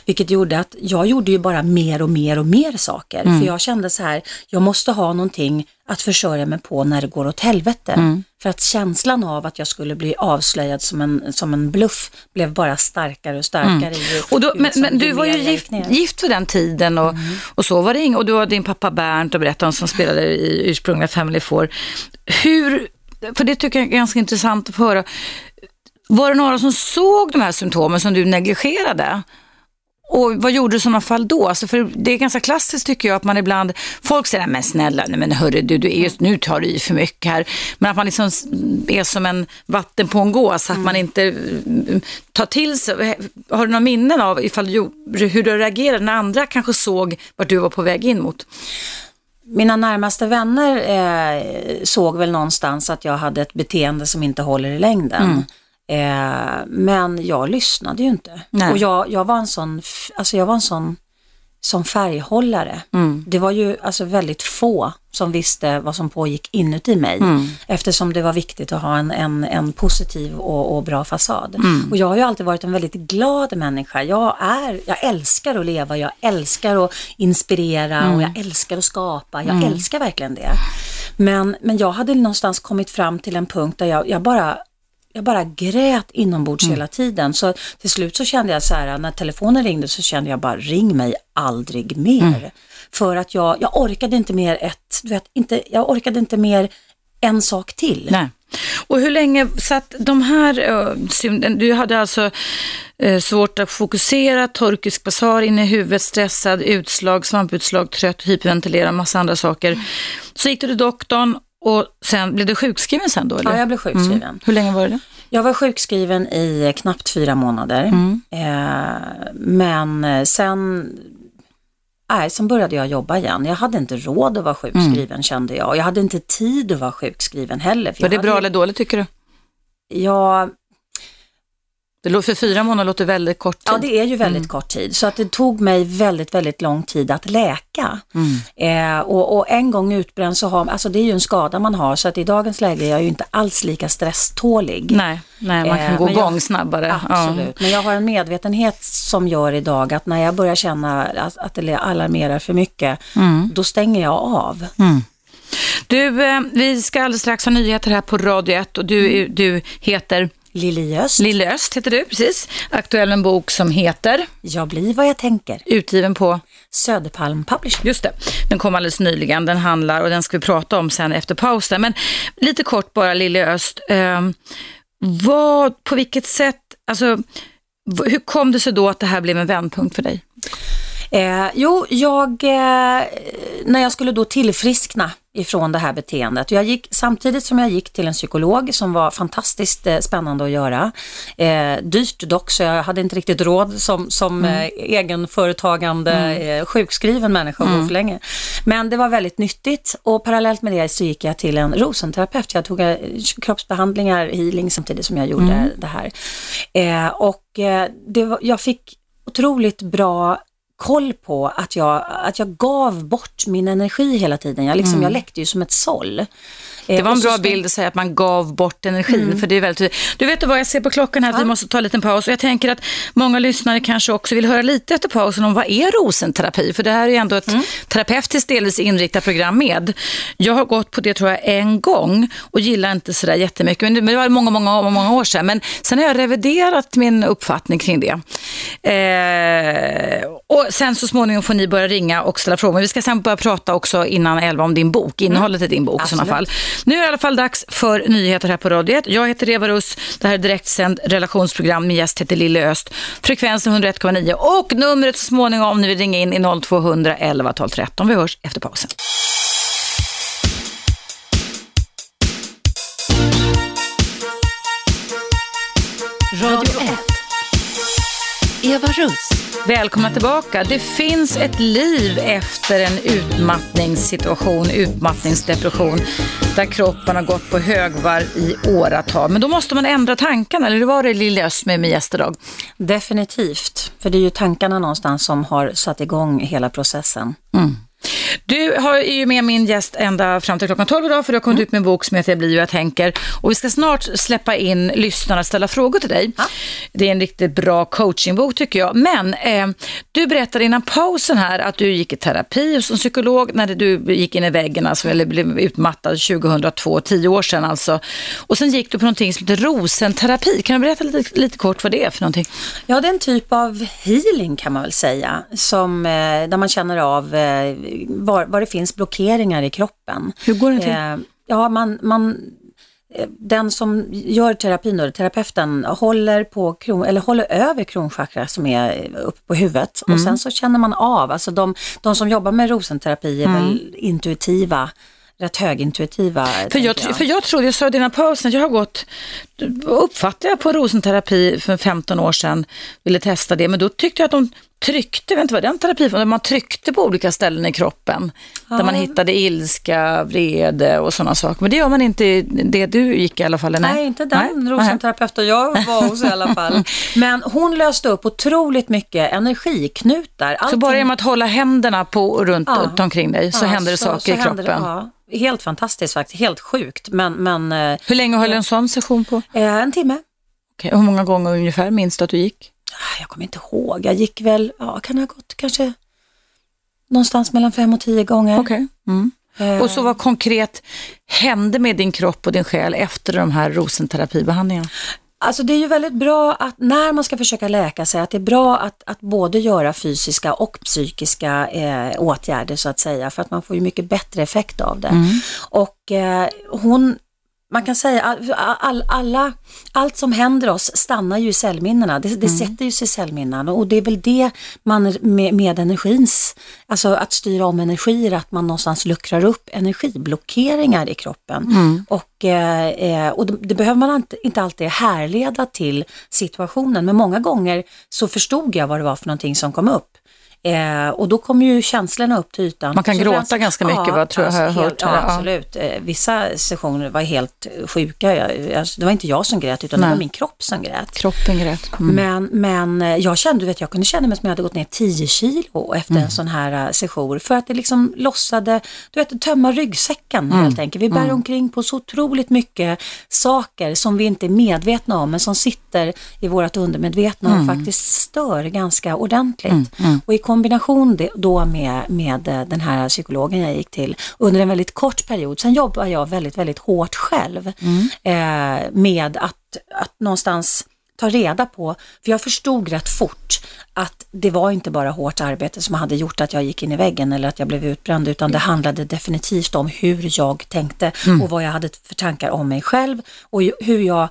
Speaker 1: Vilket gjorde att jag gjorde ju bara mer och mer och mer saker. Mm. För jag kände så här, jag måste ha någonting att försörja mig på när det går åt helvete. Mm. För att känslan av att jag skulle bli avslöjad som en, som en bluff blev bara starkare och starkare. Mm.
Speaker 2: och då, men, men du var ju gift, gift för den tiden och, mm. och så var det inget. Och du har din pappa Bernt och berättade om som spelade i ursprungliga Family Four. Hur, för det tycker jag är ganska intressant att få höra. Var det några som såg de här symptomen som du negligerade? Och vad gjorde du i sådana fall då? Alltså för det är ganska klassiskt tycker jag att man ibland, folk säger men snälla, nej men hörru du, du är just nu tar du i för mycket här. Men att man liksom är som en vatten på en gås, att mm. man inte mm, tar till sig. Har du några minnen av ifall du, hur du reagerade när andra kanske såg vart du var på väg in mot?
Speaker 1: Mina närmaste vänner eh, såg väl någonstans att jag hade ett beteende som inte håller i längden. Mm. Eh, men jag lyssnade ju inte. Nej. Och jag, jag var en sån, alltså jag var en sån som färghållare. Mm. Det var ju alltså väldigt få som visste vad som pågick inuti mig mm. eftersom det var viktigt att ha en, en, en positiv och, och bra fasad. Mm. Och jag har ju alltid varit en väldigt glad människa. Jag, är, jag älskar att leva, jag älskar att inspirera och jag mm. älskar att skapa. Jag mm. älskar verkligen det. Men, men jag hade någonstans kommit fram till en punkt där jag, jag bara jag bara grät inombords mm. hela tiden. Så till slut så kände jag så här, när telefonen ringde så kände jag bara, ring mig aldrig mer. Mm. För att jag, jag orkade inte mer ett, du vet, inte, jag orkade inte mer en sak till.
Speaker 2: Nej. Och hur länge, så att de här, du hade alltså svårt att fokusera, turkisk basar inne i huvudet, stressad, utslag, svamputslag, trött, hyperventilera, massa andra saker. Mm. Så gick du till doktorn och sen blev du sjukskriven sen då? Eller?
Speaker 1: Ja, jag blev sjukskriven. Mm.
Speaker 2: Hur länge var det?
Speaker 1: Jag var sjukskriven i knappt fyra månader. Mm. Eh, men sen, nej, sen började jag jobba igen. Jag hade inte råd att vara sjukskriven mm. kände jag. Jag hade inte tid att vara sjukskriven heller.
Speaker 2: Var det bra eller dåligt tycker du?
Speaker 1: Ja,
Speaker 2: det för fyra månader låter väldigt kort tid.
Speaker 1: Ja, det är ju väldigt mm. kort tid. Så att det tog mig väldigt, väldigt lång tid att läka. Mm. Eh, och, och, en gång utbränd så har, alltså det är ju en skada man har, så att i dagens läge är jag ju inte alls lika stresstålig.
Speaker 2: Nej, nej man kan eh, gå igång snabbare.
Speaker 1: Absolut, ja. men jag har en medvetenhet som gör idag att när jag börjar känna att, att det alarmerar för mycket, mm. då stänger jag av. Mm.
Speaker 2: Du, eh, vi ska alldeles strax ha nyheter här på Radio 1 och du,
Speaker 1: Mm.
Speaker 2: du heter
Speaker 1: Lili Öst.
Speaker 2: Lille Öst, heter du, precis. Aktuell med en bok som heter,
Speaker 1: Jag blir vad jag tänker.
Speaker 2: utgiven på
Speaker 1: Söderpalm Publishing.
Speaker 2: Just det, den kom alldeles nyligen. Den handlar, och den ska vi prata om sen efter pausen. Men lite kort bara, Lille Öst. Eh, vad, på vilket sätt, alltså, hur kom det sig då att det här blev en vändpunkt för dig?
Speaker 1: Eh, jo, jag, eh, när jag skulle då tillfriskna ifrån det här beteendet. Jag gick, samtidigt som jag gick till en psykolog som var fantastiskt eh, spännande att göra. Eh, dyrt dock, så jag hade inte riktigt råd som, som eh, egenföretagande eh, sjukskriven människa att gå för länge. Men det var väldigt nyttigt och parallellt med det så gick jag till en rosenterapeut. Jag tog eh, kroppsbehandlingar, healing samtidigt som jag gjorde det här. Eh, och det var, jag fick otroligt bra koll på att jag, att jag gav bort min energi hela tiden. Jag, liksom, jag läckte ju som ett såll. Eh,
Speaker 2: Det var en bra bild att säga att man gav bort energin. För det är väldigt, du vet vad jag ser på klockan här, att vi måste ta en liten paus. Och jag tänker att många lyssnare kanske också vill höra lite efter pausen om vad är rosenterapi? För det här är ju ändå ett terapeutiskt delvis inriktat program med. Jag har gått på det tror jag en gång och gillar inte sådär jättemycket. Men det, men det var många, många, många år sedan. Men sen har jag reviderat min uppfattning kring det. Eh, och sen så småningom får ni börja ringa och ställa frågor. Men vi ska sen börja prata också innan elva om din bok, innehållet i din bok i sådana fall. Nu är det i alla fall dags för nyheter här på radiet. Jag heter Eva Russ. Det här är direktsänd relationsprogram. Min gäst heter Lille Öst. Frekvensen 101,9 och numret så småningom om ni vill ringa in i 0200 12 13. Vi hörs efter pausen.
Speaker 3: Radio 1. Eva Russ.
Speaker 2: Välkomna tillbaka. Det finns ett liv efter en utmattningssituation, utmattningsdepression, där kroppen har gått på högvarv i åratal. Men då måste man ändra tankarna, eller hur var det Lille Öst med min gäst idag?
Speaker 1: Definitivt, för det är ju tankarna någonstans som har satt igång hela processen.
Speaker 2: Du har ju med min gäst ända fram till klockan 12 idag för du har kommit ut med en bok som heter Jag blir jag tänker. Och vi ska snart släppa in lyssnarna och ställa frågor till dig. Det är en riktigt bra coachingbok tycker jag. Men eh, du berättade innan pausen här att du gick i terapi och som psykolog när du gick in i väggen, alltså, eller blev utmattad 2002, tio år sedan alltså. Och sen gick du på någonting som heter rosenterapi. Kan du berätta lite, lite kort vad det är för någonting?
Speaker 1: Ja, det är en typ av healing kan man väl säga, som, eh, där man känner av eh, var, var det finns blockeringar i kroppen.
Speaker 2: Hur går det till?
Speaker 1: Eh, ja, man, man, eh, den som gör terapin, då, terapeuten, håller, på kron, eller håller över kronchakra som är uppe på huvudet och
Speaker 2: Mm.
Speaker 1: sen så känner man av, alltså de, de som jobbar med rosenterapi är
Speaker 2: Mm.
Speaker 1: väl intuitiva, rätt högintuitiva.
Speaker 2: För
Speaker 1: tänker
Speaker 2: jag, för jag trodde, jag sa innan pausen, att jag har gått, uppfattade jag på rosenterapi för 15 år sedan, ville testa det, men då tyckte jag att de tryckte, vet inte vad den terapi var, man tryckte på olika ställen i kroppen, där man hittade ilska, vrede och sådana saker. Men det gör man inte i det du gick i alla fall? eller
Speaker 1: Nej, inte den
Speaker 2: Nej?
Speaker 1: rosenterapeuten jag var hos i alla fall. <laughs> Men hon löste upp otroligt mycket energiknutar.
Speaker 2: Nej. Så
Speaker 1: Allting-
Speaker 2: bara genom att hålla händerna på runt
Speaker 1: Ja.
Speaker 2: omkring dig så
Speaker 1: Ja,
Speaker 2: händer det
Speaker 1: så-
Speaker 2: saker
Speaker 1: så
Speaker 2: i kroppen?
Speaker 1: det, ja, helt fantastiskt faktiskt, helt sjukt. Men, men eh,
Speaker 2: Hur länge höll en sån session på?
Speaker 1: Eh, en timme.
Speaker 2: Okej, Hur många gånger ungefär minns du att du gick?
Speaker 1: Ah, Jag kommer inte ihåg, jag gick väl, ja kan ha gått kanske någonstans mellan fem och tio gånger.
Speaker 2: Okej. Mm.
Speaker 1: Eh,
Speaker 2: Och så vad konkret hände med din kropp och din själ efter de här rosenterapibehandlingarna?
Speaker 1: Alltså det är ju väldigt bra att när man ska försöka läka sig, att det är bra att, att både göra fysiska och psykiska eh, åtgärder så att säga, för att man får ju mycket bättre effekt av det. Och eh, hon, man kan säga all, all, alla, allt som händer oss stannar ju i cellminnena, det, det sätter ju sig i cellminnen och det är väl det man med, med energins, alltså att styra om energier, att man någonstans luckrar upp energiblockeringar i kroppen. Och, eh, eh, och det, det behöver man inte, inte alltid härleda till situationen, men många gånger så förstod jag vad det var för någonting som kom upp. Eh, och då kommer ju känslorna upp till ytan.
Speaker 2: Man kan
Speaker 1: Så
Speaker 2: gråta
Speaker 1: den-
Speaker 2: ganska mycket, vad tror jag har jag
Speaker 1: helt,
Speaker 2: hört.
Speaker 1: Ja,
Speaker 2: Ja.
Speaker 1: absolut. Eh, vissa sessioner var helt sjuka. Jag, alltså, det var inte jag som grät, utan
Speaker 2: Nej.
Speaker 1: det var min kropp som grät.
Speaker 2: Kroppen grät. Mm.
Speaker 1: Men, men eh, jag kände, vet, jag kunde känna mig som jag hade gått ner 10 kilo efter
Speaker 2: Mm.
Speaker 1: en sån här uh, session. För att det liksom lossade, du vet, tömma ryggsäcken
Speaker 2: Mm.
Speaker 1: helt enkelt. Vi bär omkring på så otroligt mycket saker som vi inte är medvetna om, men som sitter i vårt undermedvetna
Speaker 2: Mm.
Speaker 1: och faktiskt stör ganska ordentligt. Och i kombination då med, med eh, den här psykologen jag gick till under en väldigt kort period. Sen jobbar jag väldigt, väldigt hårt själv eh, med att, att någonstans ta reda på, för jag förstod rätt fort att det var inte bara hårt arbete som hade gjort att jag gick in i väggen eller att jag blev utbränd, utan det handlade definitivt om hur jag tänkte och vad jag hade för tankar om mig själv och hur jag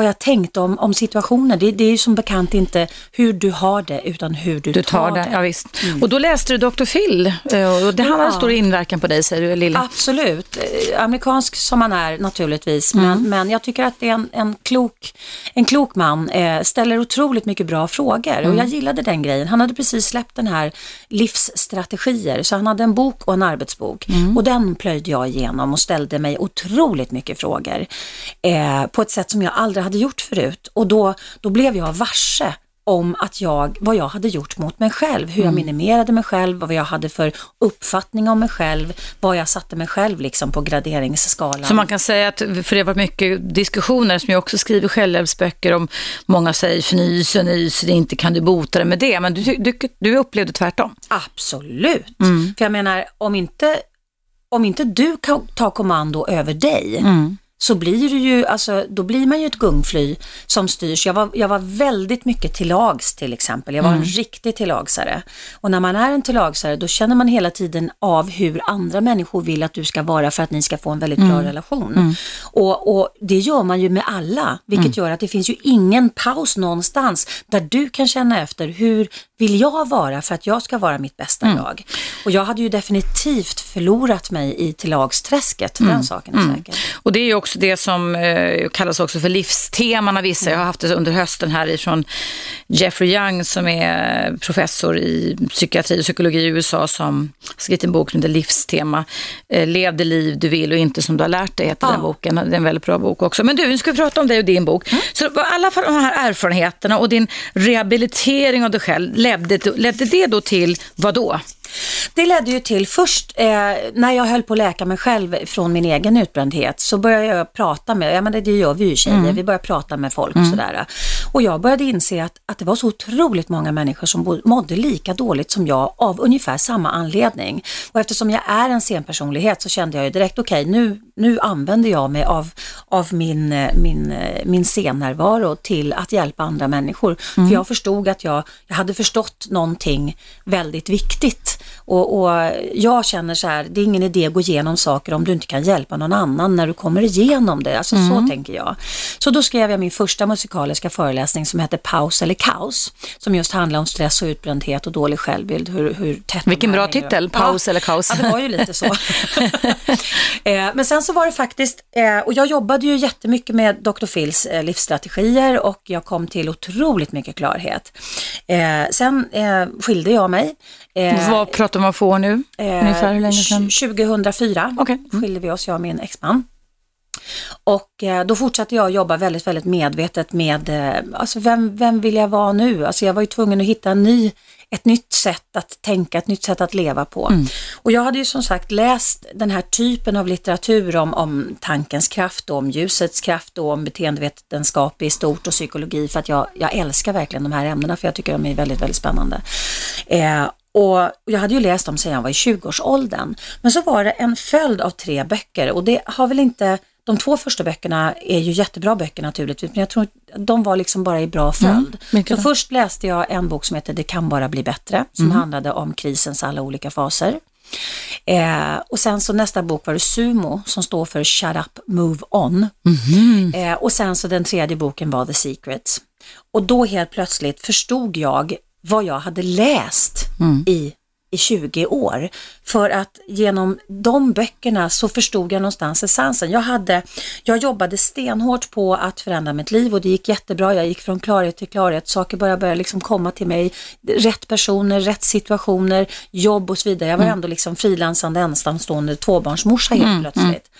Speaker 1: vad jag tänkte om, om situationen. Det, det är ju som bekant inte hur du har det utan hur du,
Speaker 2: Du tar det, ja, visst. Och då läste du Dr. Phil eh, och det han hade
Speaker 1: Ja.
Speaker 2: stor inverkan på dig säger du Lilla.
Speaker 1: Absolut. Eh, Amerikansk som man är naturligtvis, men, men jag tycker att det är en, en, klok, en klok man, eh, ställer otroligt mycket bra frågor och jag gillade den grejen. Han hade precis släppt den här livsstrategier, så han hade en bok och en arbetsbok. Och den plöjde jag igenom och ställde mig otroligt mycket frågor eh, på ett sätt som jag aldrig hade gjort förut. Och då, då blev jag varse om att jag, vad jag hade gjort mot mig själv, hur jag minimerade mig själv, vad jag hade för uppfattning om mig själv, vad jag satte mig själv liksom på graderingsskalan.
Speaker 2: Så man kan säga att, för det har varit mycket diskussioner som jag också skriver självhjälpsböcker om, många säger fnys och nys, det inte kan du bota det med det, men du, du, du upplevde tvärtom.
Speaker 1: Absolut. För jag menar, om inte, om inte du kan ta kommando över dig, så blir du ju, alltså, då blir man ju ett gungfly som styrs. Jag var, jag var väldigt mycket till lags till exempel. Jag var en riktig tillagsare. Och när man är en tillagsare då känner man hela tiden av hur andra människor vill att du ska vara för att ni ska få en väldigt bra relation. Och, och det gör man ju med alla, vilket gör att det finns ju ingen paus någonstans där du kan känna efter hur vill jag vara för att jag ska vara mitt bästa jag. Och jag hade ju definitivt förlorat mig i tillagsträsket, den saken är säker.
Speaker 2: Och det är ju också det som eh, kallas också för livsteman av vissa. Jag har haft det under hösten här ifrån Jeffrey Young som är professor i psykiatri och psykologi i USA som skrivit en bok som heter Livstema. Eh, Lev det liv du vill och inte som du har lärt dig heter
Speaker 1: Ja.
Speaker 2: den boken. Det är en väldigt bra bok också. Men du, nu ska vi prata om dig och din bok. Så i alla fall de här erfarenheterna och din rehabilitering av dig själv, ledde, ledde det då till vad då?
Speaker 1: Det ledde ju till först eh, när jag höll på att läka mig själv från min egen utbrändhet så började jag prata med, ja men det, det gör vi ju tjejer, vi börjar prata med folk och sådär. Och jag började inse att, att det var så otroligt många människor som mådde lika dåligt som jag av ungefär samma anledning. Och eftersom jag är en scenpersonlighet så kände jag ju direkt, okej nu, nu använder jag mig av, av min, min, min scennärvaro till att hjälpa andra människor. För jag förstod att jag, jag hade förstått någonting väldigt viktigt. Och, och jag känner så här, det är ingen idé att gå igenom saker om du inte kan hjälpa någon annan när du kommer igenom det. Alltså så tänker jag. Så då skrev jag min första musikaliska föreläsning som hette Paus eller kaos. Som just handlar om stress och utbrändhet och dålig självbild. Hur, hur tätt
Speaker 2: Vilken bra titel. Paus eller kaos.
Speaker 1: Ja, det var ju lite så. <laughs> eh, men sen så var det faktiskt, eh, och jag jobbade ju jättemycket med Dr. Phils eh, livsstrategier och jag kom till otroligt mycket klarhet. Sen skilde jag mig. Eh,
Speaker 2: Vad pratar man få nu? Ungefär hur länge sedan?
Speaker 1: 2004
Speaker 2: Okej. Mm.
Speaker 1: skilde vi oss, jag och min exman. Och eh, då fortsatte jag jobba väldigt, väldigt medvetet med, eh, alltså vem, vem vill jag vara nu? Alltså jag var ju tvungen att hitta en ny, ett nytt sätt att tänka, ett nytt sätt att leva på.
Speaker 2: Mm.
Speaker 1: Och jag hade ju som sagt läst den här typen av litteratur om, om tankens kraft och om ljusets kraft och om beteendevetenskap i stort och psykologi för att jag, jag älskar verkligen de här ämnena för jag tycker de är väldigt, väldigt spännande. Eh, och jag hade ju läst dem sedan jag var i 20-årsåldern. Men så var det en följd av tre böcker och det har väl inte, de två första böckerna är ju jättebra böcker naturligtvis, men jag tror att de var liksom bara i bra följd.
Speaker 2: vilka
Speaker 1: så först läste jag en bok som heter Det kan bara bli bättre, som handlade om krisens alla olika faser. Eh, och sen så nästa bok var det Sumo som står för Shut Up Move On. Eh, och sen så den tredje boken var The Secrets. Och då helt plötsligt förstod jag vad jag hade läst i, i 20 år. För att genom de böckerna så förstod jag någonstans essensen. Jag, hade, jag jobbade stenhårt på att förändra mitt liv och det gick jättebra. Jag gick från klarhet till klarhet. Saker började, började liksom komma till mig. Rätt personer, rätt situationer, jobb och så vidare. Jag var ändå liksom frilansande ensamstående tvåbarnsmorsa helt plötsligt.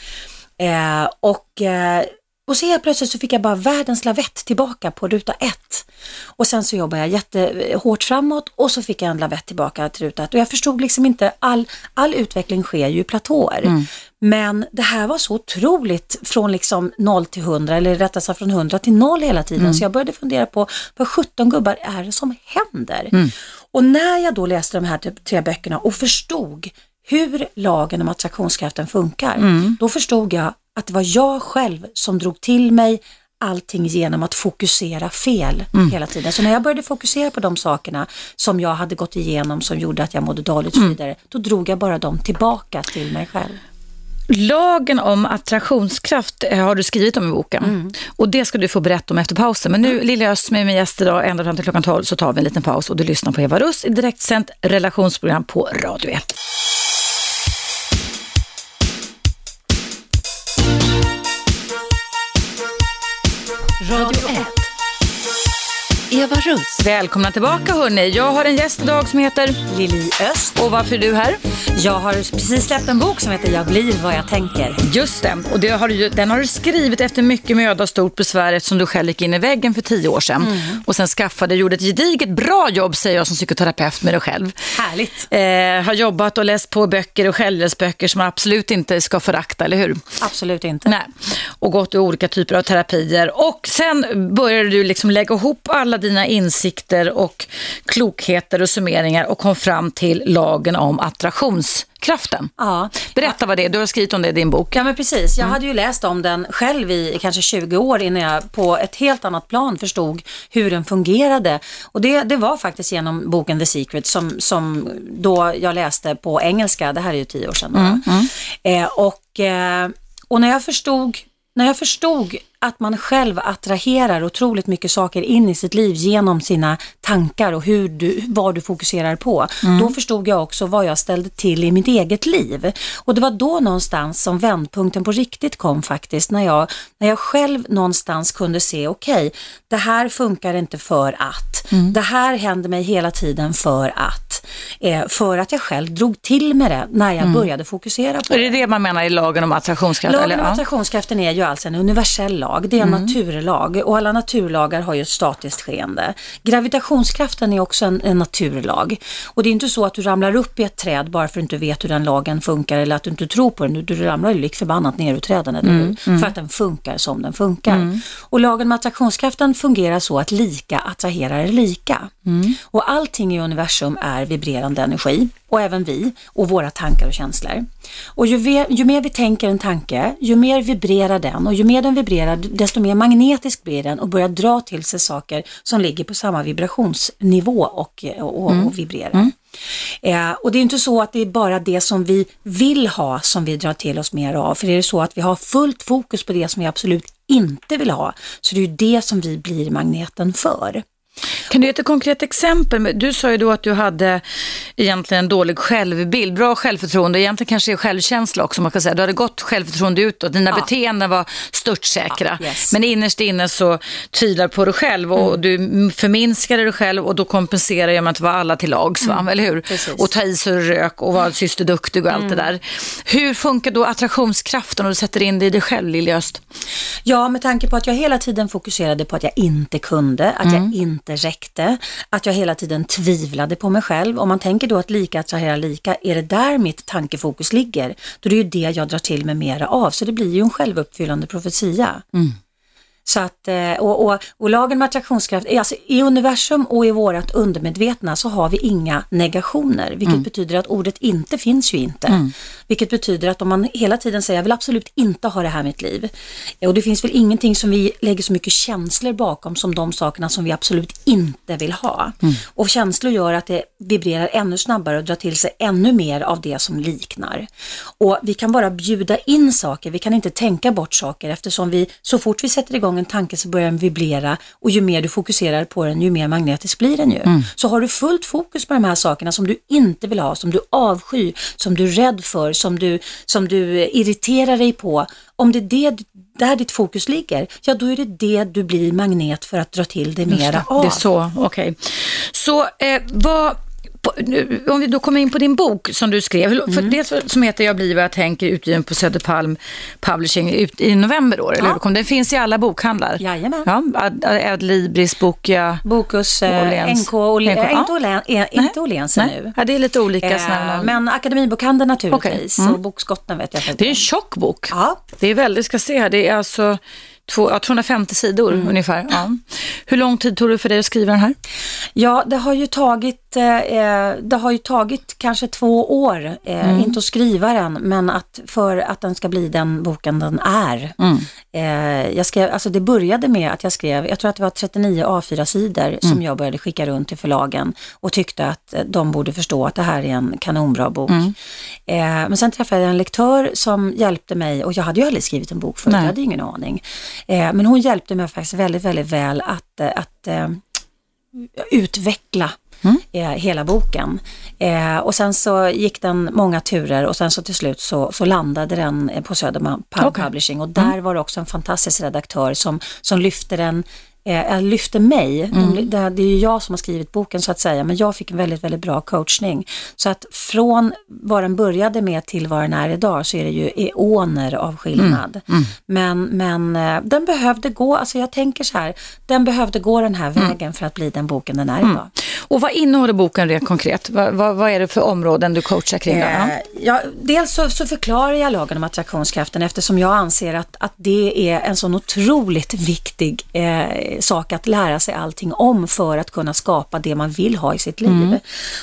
Speaker 1: Eh, och, eh, Och så helt plötsligt så fick jag bara världens lavett tillbaka på ruta ett. Och sen så jobbade jag jättehårt framåt och så fick jag en lavett tillbaka till ruta ett. Och jag förstod liksom inte, all, all utveckling sker ju i platåer. Mm. Men det här var så otroligt från liksom 0 till 100 eller rättare sagt från 100 till 0 hela tiden. Mm. Så jag började fundera på vad 17 gubbar är det som händer? Mm. Och när jag då läste de här tre böckerna och förstod hur lagen om attraktionskraften funkar, mm. då förstod jag att det var jag själv som drog till mig allting genom att fokusera fel mm. hela tiden. Så när jag började fokusera på de sakerna som jag hade gått igenom som gjorde att jag mådde dåligt och så mm. vidare, då drog jag bara dem tillbaka till mig själv.
Speaker 2: Lagen om attraktionskraft eh, har du skrivit om i boken mm. och det ska du få berätta om efter pausen. Men nu. Lilja Öst med min gäst idag ända fram till klockan 12 så tar vi en liten paus och du lyssnar på Eva Russ i direktsänt relationsprogram på Radio 1.
Speaker 3: Radio 1. Eva Russ.
Speaker 2: Välkomna tillbaka hörni. Jag har en gäst idag som heter
Speaker 1: Lili Öst.
Speaker 2: Och varför är du här?
Speaker 1: Jag har precis släppt en bok som heter Jag blir vad jag tänker.
Speaker 2: Just det, och det har du, den har du skrivit efter mycket möda och stort besvär eftersom du själv gick in i väggen för tio år sedan. Mm. Och sen skaffade, gjorde ett gediget bra jobb säger jag som psykoterapeut med dig själv.
Speaker 1: Härligt.
Speaker 2: Eh, har jobbat och läst på böcker och självhjälpsböcker som man absolut inte ska förakta, eller hur?
Speaker 1: Absolut inte.
Speaker 2: Nej. Och gått i olika typer av terapier. Och sen började du liksom lägga ihop alla dina insikter och klokheter och summeringar och kom fram till lagen om attraktionskraften.
Speaker 1: Ja.
Speaker 2: Berätta vad det är, du har skrivit om det i din bok.
Speaker 1: Ja men precis, jag mm. hade ju läst om den själv i kanske 20 år innan jag på ett helt annat plan förstod hur den fungerade. Och det, det var faktiskt genom boken The Secret som, som då jag läste på engelska, det här är ju tio år sedan. Mm. Mm. Eh, och, eh, och när jag förstod när jag förstod att man själv attraherar otroligt mycket saker in i sitt liv genom sina tankar och hur du, vad du fokuserar på. Mm. Då förstod jag också vad jag ställde till i mitt eget liv. Och det var då någonstans som vändpunkten på riktigt kom faktiskt, när jag, när jag själv någonstans kunde se, okej, okay, det här funkar inte för att, mm. det här händer mig hela tiden för att, eh, för att jag själv drog till med det när jag mm. började fokusera på
Speaker 2: det. Är det det man menar i lagen om attraktionskraft?
Speaker 1: Lagen eller? om attraktionskraften är ju alltså en universell lag, det är en mm. naturlag och alla naturlagar har ju ett statiskt skeende. Gravitationskraften är också en, en, naturlag och det är inte så att du ramlar upp i ett träd bara för att du inte vet hur den lagen funkar eller att du inte tror på den. Du, du ramlar ju lik förbannat ner ur träden, eller mm. Mm. För att den funkar som den funkar. Mm. Och lagen om attraktionskraften fungerar så att lika attraherar lika. Mm. Och allting i universum är vibrerande energi och även vi och våra tankar och känslor. Och ju, ve, ju, mer vi tänker en tanke, ju mer vibrerar den och ju mer den vibrerar desto mer magnetisk blir den och börjar dra till sig saker som ligger på samma vibrationsnivå och, och, mm. och vibrerar. Mm. Eh, och det är inte så att det är bara det som vi vill ha som vi drar till oss mer av, för det är så att vi har fullt fokus på det som vi absolut inte vill ha, så det är ju det som vi blir magneten för.
Speaker 2: Kan du ge ett konkret exempel? Du sa ju då att du hade egentligen en dålig självbild, bra självförtroende, egentligen kanske självkänsla också man kan säga. Du hade gott självförtroende utåt, dina ja. beteenden var störtsäkra. Ja, yes. Men innerst inne så tvivlar på dig själv och mm. du förminskade dig själv och då kompenserar jag med att vara alla till lags, mm. eller hur? Precis. Och ta i så du rök och vara syster duktig och allt mm. det där. Hur funkar då attraktionskraften om du sätter in det i dig själv, Lilja Öst?
Speaker 1: Ja, med tanke på att jag hela tiden fokuserade på att jag inte kunde, att jag mm inte räckte att jag hela tiden tvivlade på mig själv. Om man tänker då att lika attraherar lika, är det där mitt tankefokus ligger, då är det ju det jag drar till mig mera av. Så det blir ju en självuppfyllande profetia. Mm. Så att, eh, och, och, och lagen med attraktionskraft, alltså i universum och i vårat undermedvetna så har vi inga negationer, vilket mm. betyder att ordet inte finns ju inte. Mm. Vilket betyder att om man hela tiden säger jag vill absolut inte ha det här i mitt liv. Och det finns väl ingenting som vi lägger så mycket känslor bakom som de sakerna som vi absolut inte vill ha. Mm. Och känslor gör att det vibrerar ännu snabbare och drar till sig ännu mer av det som liknar. Och vi kan bara bjuda in saker, vi kan inte tänka bort saker eftersom vi så fort vi sätter igång en tanke så börjar den vibrera och ju mer du fokuserar på den ju mer magnetisk blir den ju. Mm. Så har du fullt fokus på de här sakerna som du inte vill ha, som du avskyr, som du är rädd för, som du, som du irriterar dig på. Om det är det, där ditt fokus ligger, ja då är det det du blir magnet för att dra till dig mera av.
Speaker 2: Det är så, okej. Okay. Så eh, vad om vi då kommer in på din bok som du skrev, mm. för det som heter Jag blir vad jag tänker, utgiven på Söderpalm Publishing ut, i november då, eller ja. Den finns i alla bokhandlar.
Speaker 1: Jajamän.
Speaker 2: Ja, Ad, Adlibris, Bokia,
Speaker 1: Bokus, eh, NK, Åhlens, äh, inte Åhléns nu.
Speaker 2: Ja, det är lite olika. Eh,
Speaker 1: men Akademibokhandeln naturligtvis, okay. mm. och Bokskotten vet jag.
Speaker 2: Det är en tjock bok.
Speaker 1: Ja.
Speaker 2: Det är väldigt, ska se här, det är alltså Två, ja, 250 sidor mm. ungefär. Ja. Hur lång tid tog det för dig att skriva den här?
Speaker 1: Ja, det har ju tagit, eh, det har ju tagit kanske två år, eh, mm. inte att skriva den, men att för att den ska bli den boken den är. Mm. Eh, jag skrev, alltså det började med att jag skrev, jag tror att det var 39 A4-sidor mm. som jag började skicka runt till förlagen och tyckte att de borde förstå att det här är en kanonbra bok. Mm. Eh, men sen träffade jag en lektör som hjälpte mig och jag hade ju aldrig skrivit en bok förut, jag hade ingen aning. Eh, men hon hjälpte mig faktiskt väldigt, väldigt väl att, eh, att uh, utveckla mm. uh, hela boken. Uh, och sen så gick den många turer och sen så till slut så, så landade den på Södermalm okay. Publishing och där mm. var det också en fantastisk redaktör som, som lyfte den eh, lyfter mig. Mm. De, det, det, är ju jag som har skrivit boken så att säga, men jag fick en väldigt, väldigt bra coachning. Så att från vad den började med till vad den är idag så är det ju eoner av skillnad. Mm. Mm. Men, men eh, den behövde gå, alltså jag tänker så här, den behövde gå den här mm. vägen för att bli den boken den är mm. idag.
Speaker 2: Och vad innehåller boken rent konkret? Vad, vad, vad, är det för områden du coachar kring? Eh,
Speaker 1: ja, dels så, så, förklarar jag lagen om attraktionskraften eftersom jag anser att, att det är en sån otroligt viktig eh, sak att lära sig allting om för att kunna skapa det man vill ha i sitt liv. Mm.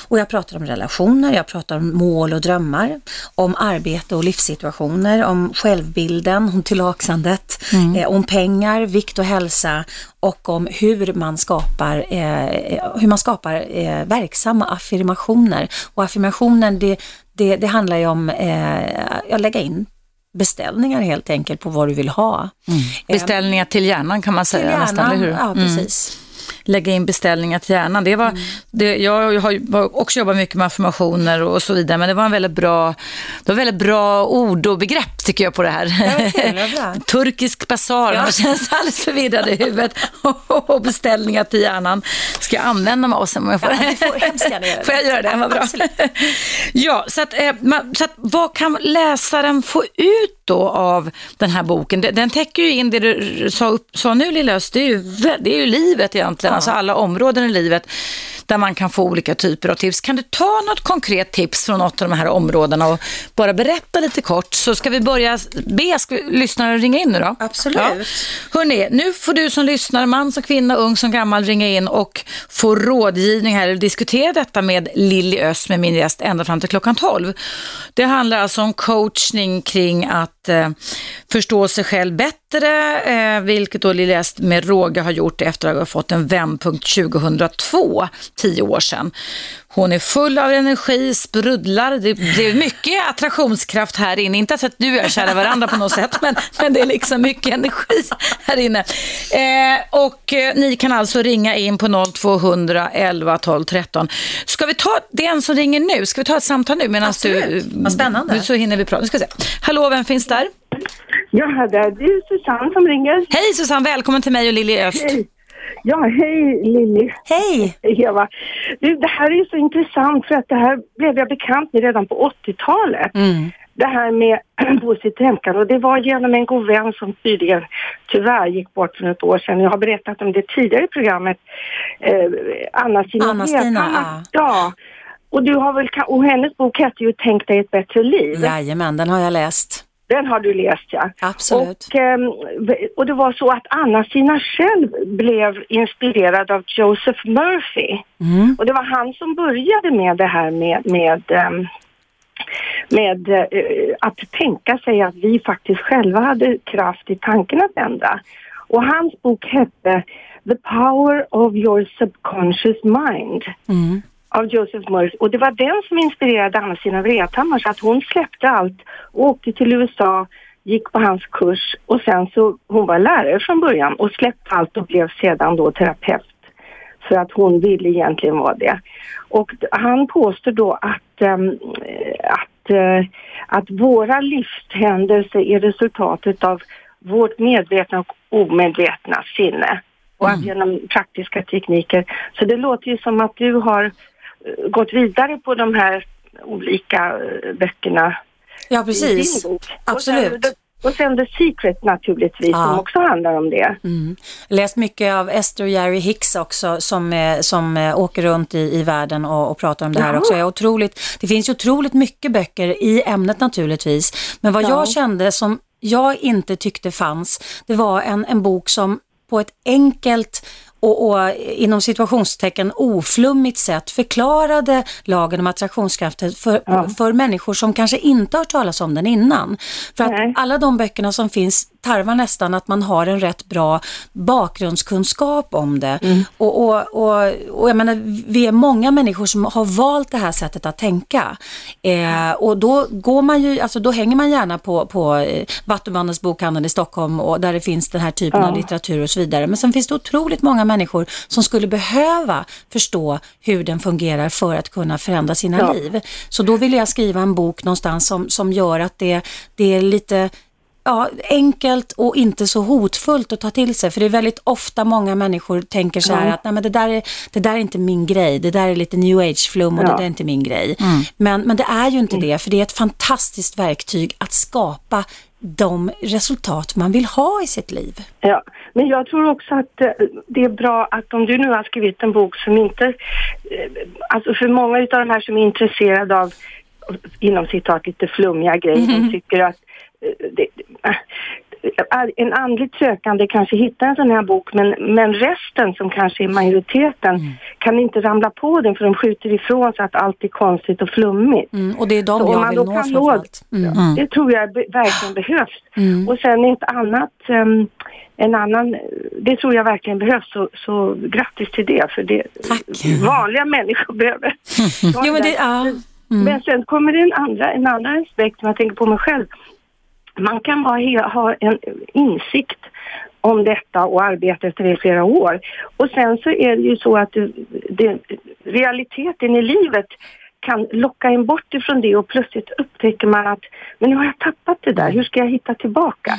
Speaker 1: Och jag pratar om relationer, jag pratar om mål och drömmar, om arbete och livssituationer, om självbilden, om tillaksandet, mm. eh, om pengar, vikt och hälsa och om hur man skapar, eh, hur man skapar eh, verksamma affirmationer. Och affirmationen det, det, det handlar ju om eh, att lägga in beställningar helt enkelt på vad du vill ha.
Speaker 2: Mm. Beställningar till hjärnan kan man säga
Speaker 1: till hjärnan,
Speaker 2: nästan, eller hur?
Speaker 1: Ja, mm. precis. Mm
Speaker 2: lägga in beställningar till hjärnan. Det var, mm. det, jag har också jobbat mycket med affirmationer och så vidare, men det var en väldigt bra, det var väldigt bra ord och begrepp tycker jag på det här.
Speaker 1: Ja, <laughs>
Speaker 2: Turkisk basar, ja. man känns alldeles förvirrad i huvudet. <laughs> och beställningar till hjärnan. Ska jag använda mig av sen?
Speaker 1: Jag får, ja, får, göra det.
Speaker 2: får jag göra det? Vad bra. <laughs> ja, så att, eh, så att, vad kan läsaren få ut då av den här boken? Den täcker ju in det du sa, sa nu Lilla Öst, det är, ju, det är ju livet egentligen. Alltså alla områden i livet där man kan få olika typer av tips. Kan du ta något konkret tips från något av de här områdena och bara berätta lite kort så ska vi börja be lyssnare ringa in nu då?
Speaker 1: Absolut. Ja.
Speaker 2: Hörrni, nu får du som lyssnar, man som kvinna, ung som gammal, ringa in och få rådgivning här eller diskutera detta med Lilly Öst med min gäst ända fram till klockan 12. Det handlar alltså om coachning kring att eh, förstå sig själv bättre, eh, vilket då Lilly Öst med råga har gjort efter att ha fått en vändpunkt 2002 tio år sedan. Hon är full av energi, sprudlar. Det, det är mycket attraktionskraft här inne. Inte att du och jag kära varandra på något sätt, men, men det är liksom mycket energi här inne. Eh, och eh, ni kan alltså ringa in på 0200 11 12 13. Ska vi ta den som ringer nu? Ska vi ta ett samtal nu medan du...
Speaker 1: Vad spännande.
Speaker 2: Så hinner vi prata. Ska se. Hallå, vem finns där?
Speaker 4: Ja, det är Susanne som ringer.
Speaker 2: Hej Susanne, välkommen till mig och Lili Öst.
Speaker 4: Hej. Ja, hej Lilly.
Speaker 1: Hej!
Speaker 4: Eva. Du, det här är så intressant för att det här blev jag bekant med redan på 80-talet. Mm. Det här med <clears throat> positivt tänkande och det var genom en god vän som tydligen tyvärr gick bort för ett år sedan. Jag har berättat om det tidigare i programmet. Eh, Anna-Stina
Speaker 1: Anna-Stina, ja.
Speaker 4: ja. Och, du har väl, och hennes bok heter ju Tänk dig ett bättre liv.
Speaker 1: Jajamän, den har jag läst.
Speaker 4: Den har du läst ja.
Speaker 1: Absolut.
Speaker 4: Och, ehm, och det var så att Anna-Stina själv blev inspirerad av Joseph Murphy. Mm. Och det var han som började med det här med, med ehm, med uh, att tänka sig att vi faktiskt själva hade kraft i tanken att ändra. Och hans bok hette The Power of Your Subconscious Mind. Mm av Joseph Morris och det var den som inspirerade Anna-Stina Wrethammar så att hon släppte allt och åkte till USA, gick på hans kurs och sen så, hon var lärare från början och släppte allt och blev sedan då terapeut. För att hon ville egentligen vara det. Och han påstår då att, ähm, att, äh, att våra livshändelser är resultatet av vårt medvetna och omedvetna sinne och mm. genom praktiska tekniker. Så det låter ju som att du har gått vidare på de här olika eh, böckerna.
Speaker 1: Ja, precis. Absolut.
Speaker 4: Och sen, The Secret naturligtvis,
Speaker 1: Ja.
Speaker 4: som också handlar om det.
Speaker 1: Mm. Läst mycket av Esther Jerry Hicks också som, eh, som eh, åker runt i, i världen och, och pratar om det här
Speaker 4: Jaha.
Speaker 1: också. Jag otroligt, det finns ju otroligt mycket böcker i ämnet naturligtvis. Men vad
Speaker 4: Ja.
Speaker 1: jag kände som jag inte tyckte fanns, det var en, en bok som på ett enkelt och, och inom situationstecken oflummigt sätt förklarade lagen om attraktionskraften för,
Speaker 4: Ja.
Speaker 1: för människor som kanske inte har talas om den innan. För att
Speaker 4: Nej.
Speaker 1: alla de böckerna som finns tarvar nästan att man har en rätt bra bakgrundskunskap om det.
Speaker 4: Mm.
Speaker 1: Och, och, och, och jag menar, vi är många människor som har valt det här sättet att tänka. Eh, och då går man ju, alltså då hänger man gärna på, på eh, Vattumannens bokhandel i Stockholm och där det finns den här typen
Speaker 4: Ja.
Speaker 1: av litteratur och så vidare. Men sen finns det otroligt många människor som skulle behöva förstå hur den fungerar för att kunna förändra sina
Speaker 4: Ja.
Speaker 1: liv. Så då vill jag skriva en bok någonstans som, som gör att det, det är lite ja, enkelt och inte så hotfullt att ta till sig. För det är väldigt ofta många människor tänker så här
Speaker 4: Ja.
Speaker 1: att Nej, men det, där är, det där är inte min grej, det där är lite new age-flum och
Speaker 4: Ja.
Speaker 1: det där är inte min grej. Men, men det är ju inte det, för det är ett fantastiskt verktyg att skapa de resultat man vill ha i sitt liv.
Speaker 4: Ja, men jag tror också att eh, det är bra att om du nu har skrivit en bok som inte, eh, alltså för många utav de här som är intresserade av, inom citat, lite flummiga grejer, de tycker att det, eh, en andligt sökande kanske hittar en sån här bok men, men resten som kanske är majoriteten kan inte ramla på den för de skjuter ifrån sig att allt är konstigt och flummigt.
Speaker 1: Mm, och det är de
Speaker 4: Så
Speaker 1: jag
Speaker 4: man
Speaker 1: vill nå framförallt. Mm.
Speaker 4: Det tror jag verkligen behövs.
Speaker 1: Mm.
Speaker 4: Och sen ett annat, ehm, en annan, det tror jag verkligen behövs. Så, så grattis till det, för det
Speaker 1: Tack.
Speaker 4: vanliga människor behöver. <laughs>
Speaker 1: Jo, men det, ja. Mm.
Speaker 4: Men sen kommer det en andra, en annan aspekt som jag tänker på mig själv. Man kan bara ha en insikt om detta och arbeta efter det i flera år. Och sen så är det ju så att det, det, realiteten i livet kan locka en bort ifrån det och plötsligt upptäcker man att men nu har jag tappat det där, hur ska jag hitta tillbaka?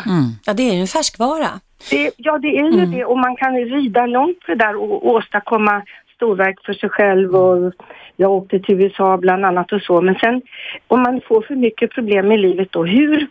Speaker 1: ja, det är ju en färskvara.
Speaker 4: Det, ja, det är ju det och man kan rida långt på det där och åstadkomma storverk för sig själv och jag åkte till USA bland annat och så. Men sen om man får för mycket problem i livet då, hur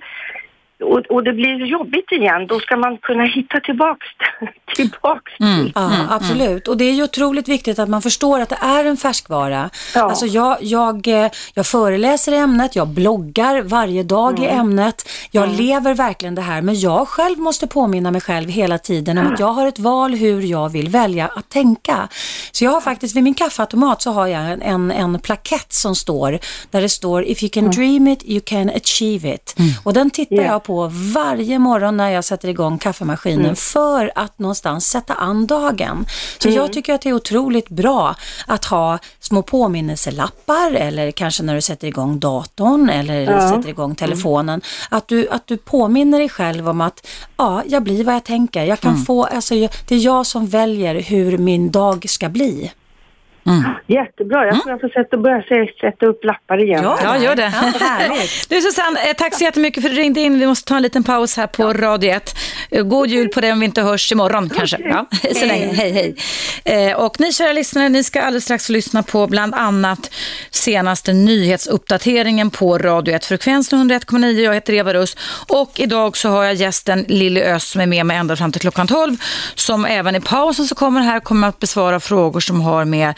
Speaker 4: och, och det blir jobbigt igen, då ska man kunna hitta tillbaks, <laughs> tillbaks till.
Speaker 1: Ja, absolut. Och det är ju otroligt viktigt att man förstår att det är en färskvara.
Speaker 4: Ja.
Speaker 1: Alltså jag, jag, eh, jag föreläser i ämnet, jag bloggar varje dag i ämnet. Jag lever verkligen det här, men jag själv måste påminna mig själv hela tiden om att jag har ett val hur jag vill välja att tänka. Så jag har faktiskt, vid min kaffeautomat så har jag en, en, en plakett som står, där det står If you can dream it, you can achieve it. Och den tittar
Speaker 4: Ja.
Speaker 1: jag på varje morgon när jag sätter igång kaffemaskinen för att någonstans sätta an dagen. Så jag tycker att det är otroligt bra att ha små påminnelselappar eller kanske när du sätter igång datorn eller
Speaker 4: Ja.
Speaker 1: sätter igång telefonen. Att, du, att du påminner dig själv om att ja, jag blir vad jag tänker. Jag kan få, alltså, det är jag som väljer hur min dag ska bli.
Speaker 4: Jättebra, jag tror jag får sätta, börja sätta upp lappar igen.
Speaker 2: Ja, gör det.
Speaker 1: Ja, härligt. <laughs>
Speaker 2: Du Susanne, eh, tack så jättemycket för att du ringde in. Vi måste ta en liten paus här på Radio 1. Eh, God jul på dig om vi inte hörs imorgon kanske. Ja, <laughs> så länge. Hej, hej. Eh, Och ni kära lyssnare, ni ska alldeles strax lyssna på bland annat senaste nyhetsuppdateringen på Radio 1, frekvensen 101,9. Jag heter Eva Russ och idag så har jag gästen Lilly Öst som är med mig ända fram till klockan 12 som även i pausen så kommer här kommer att besvara frågor som har med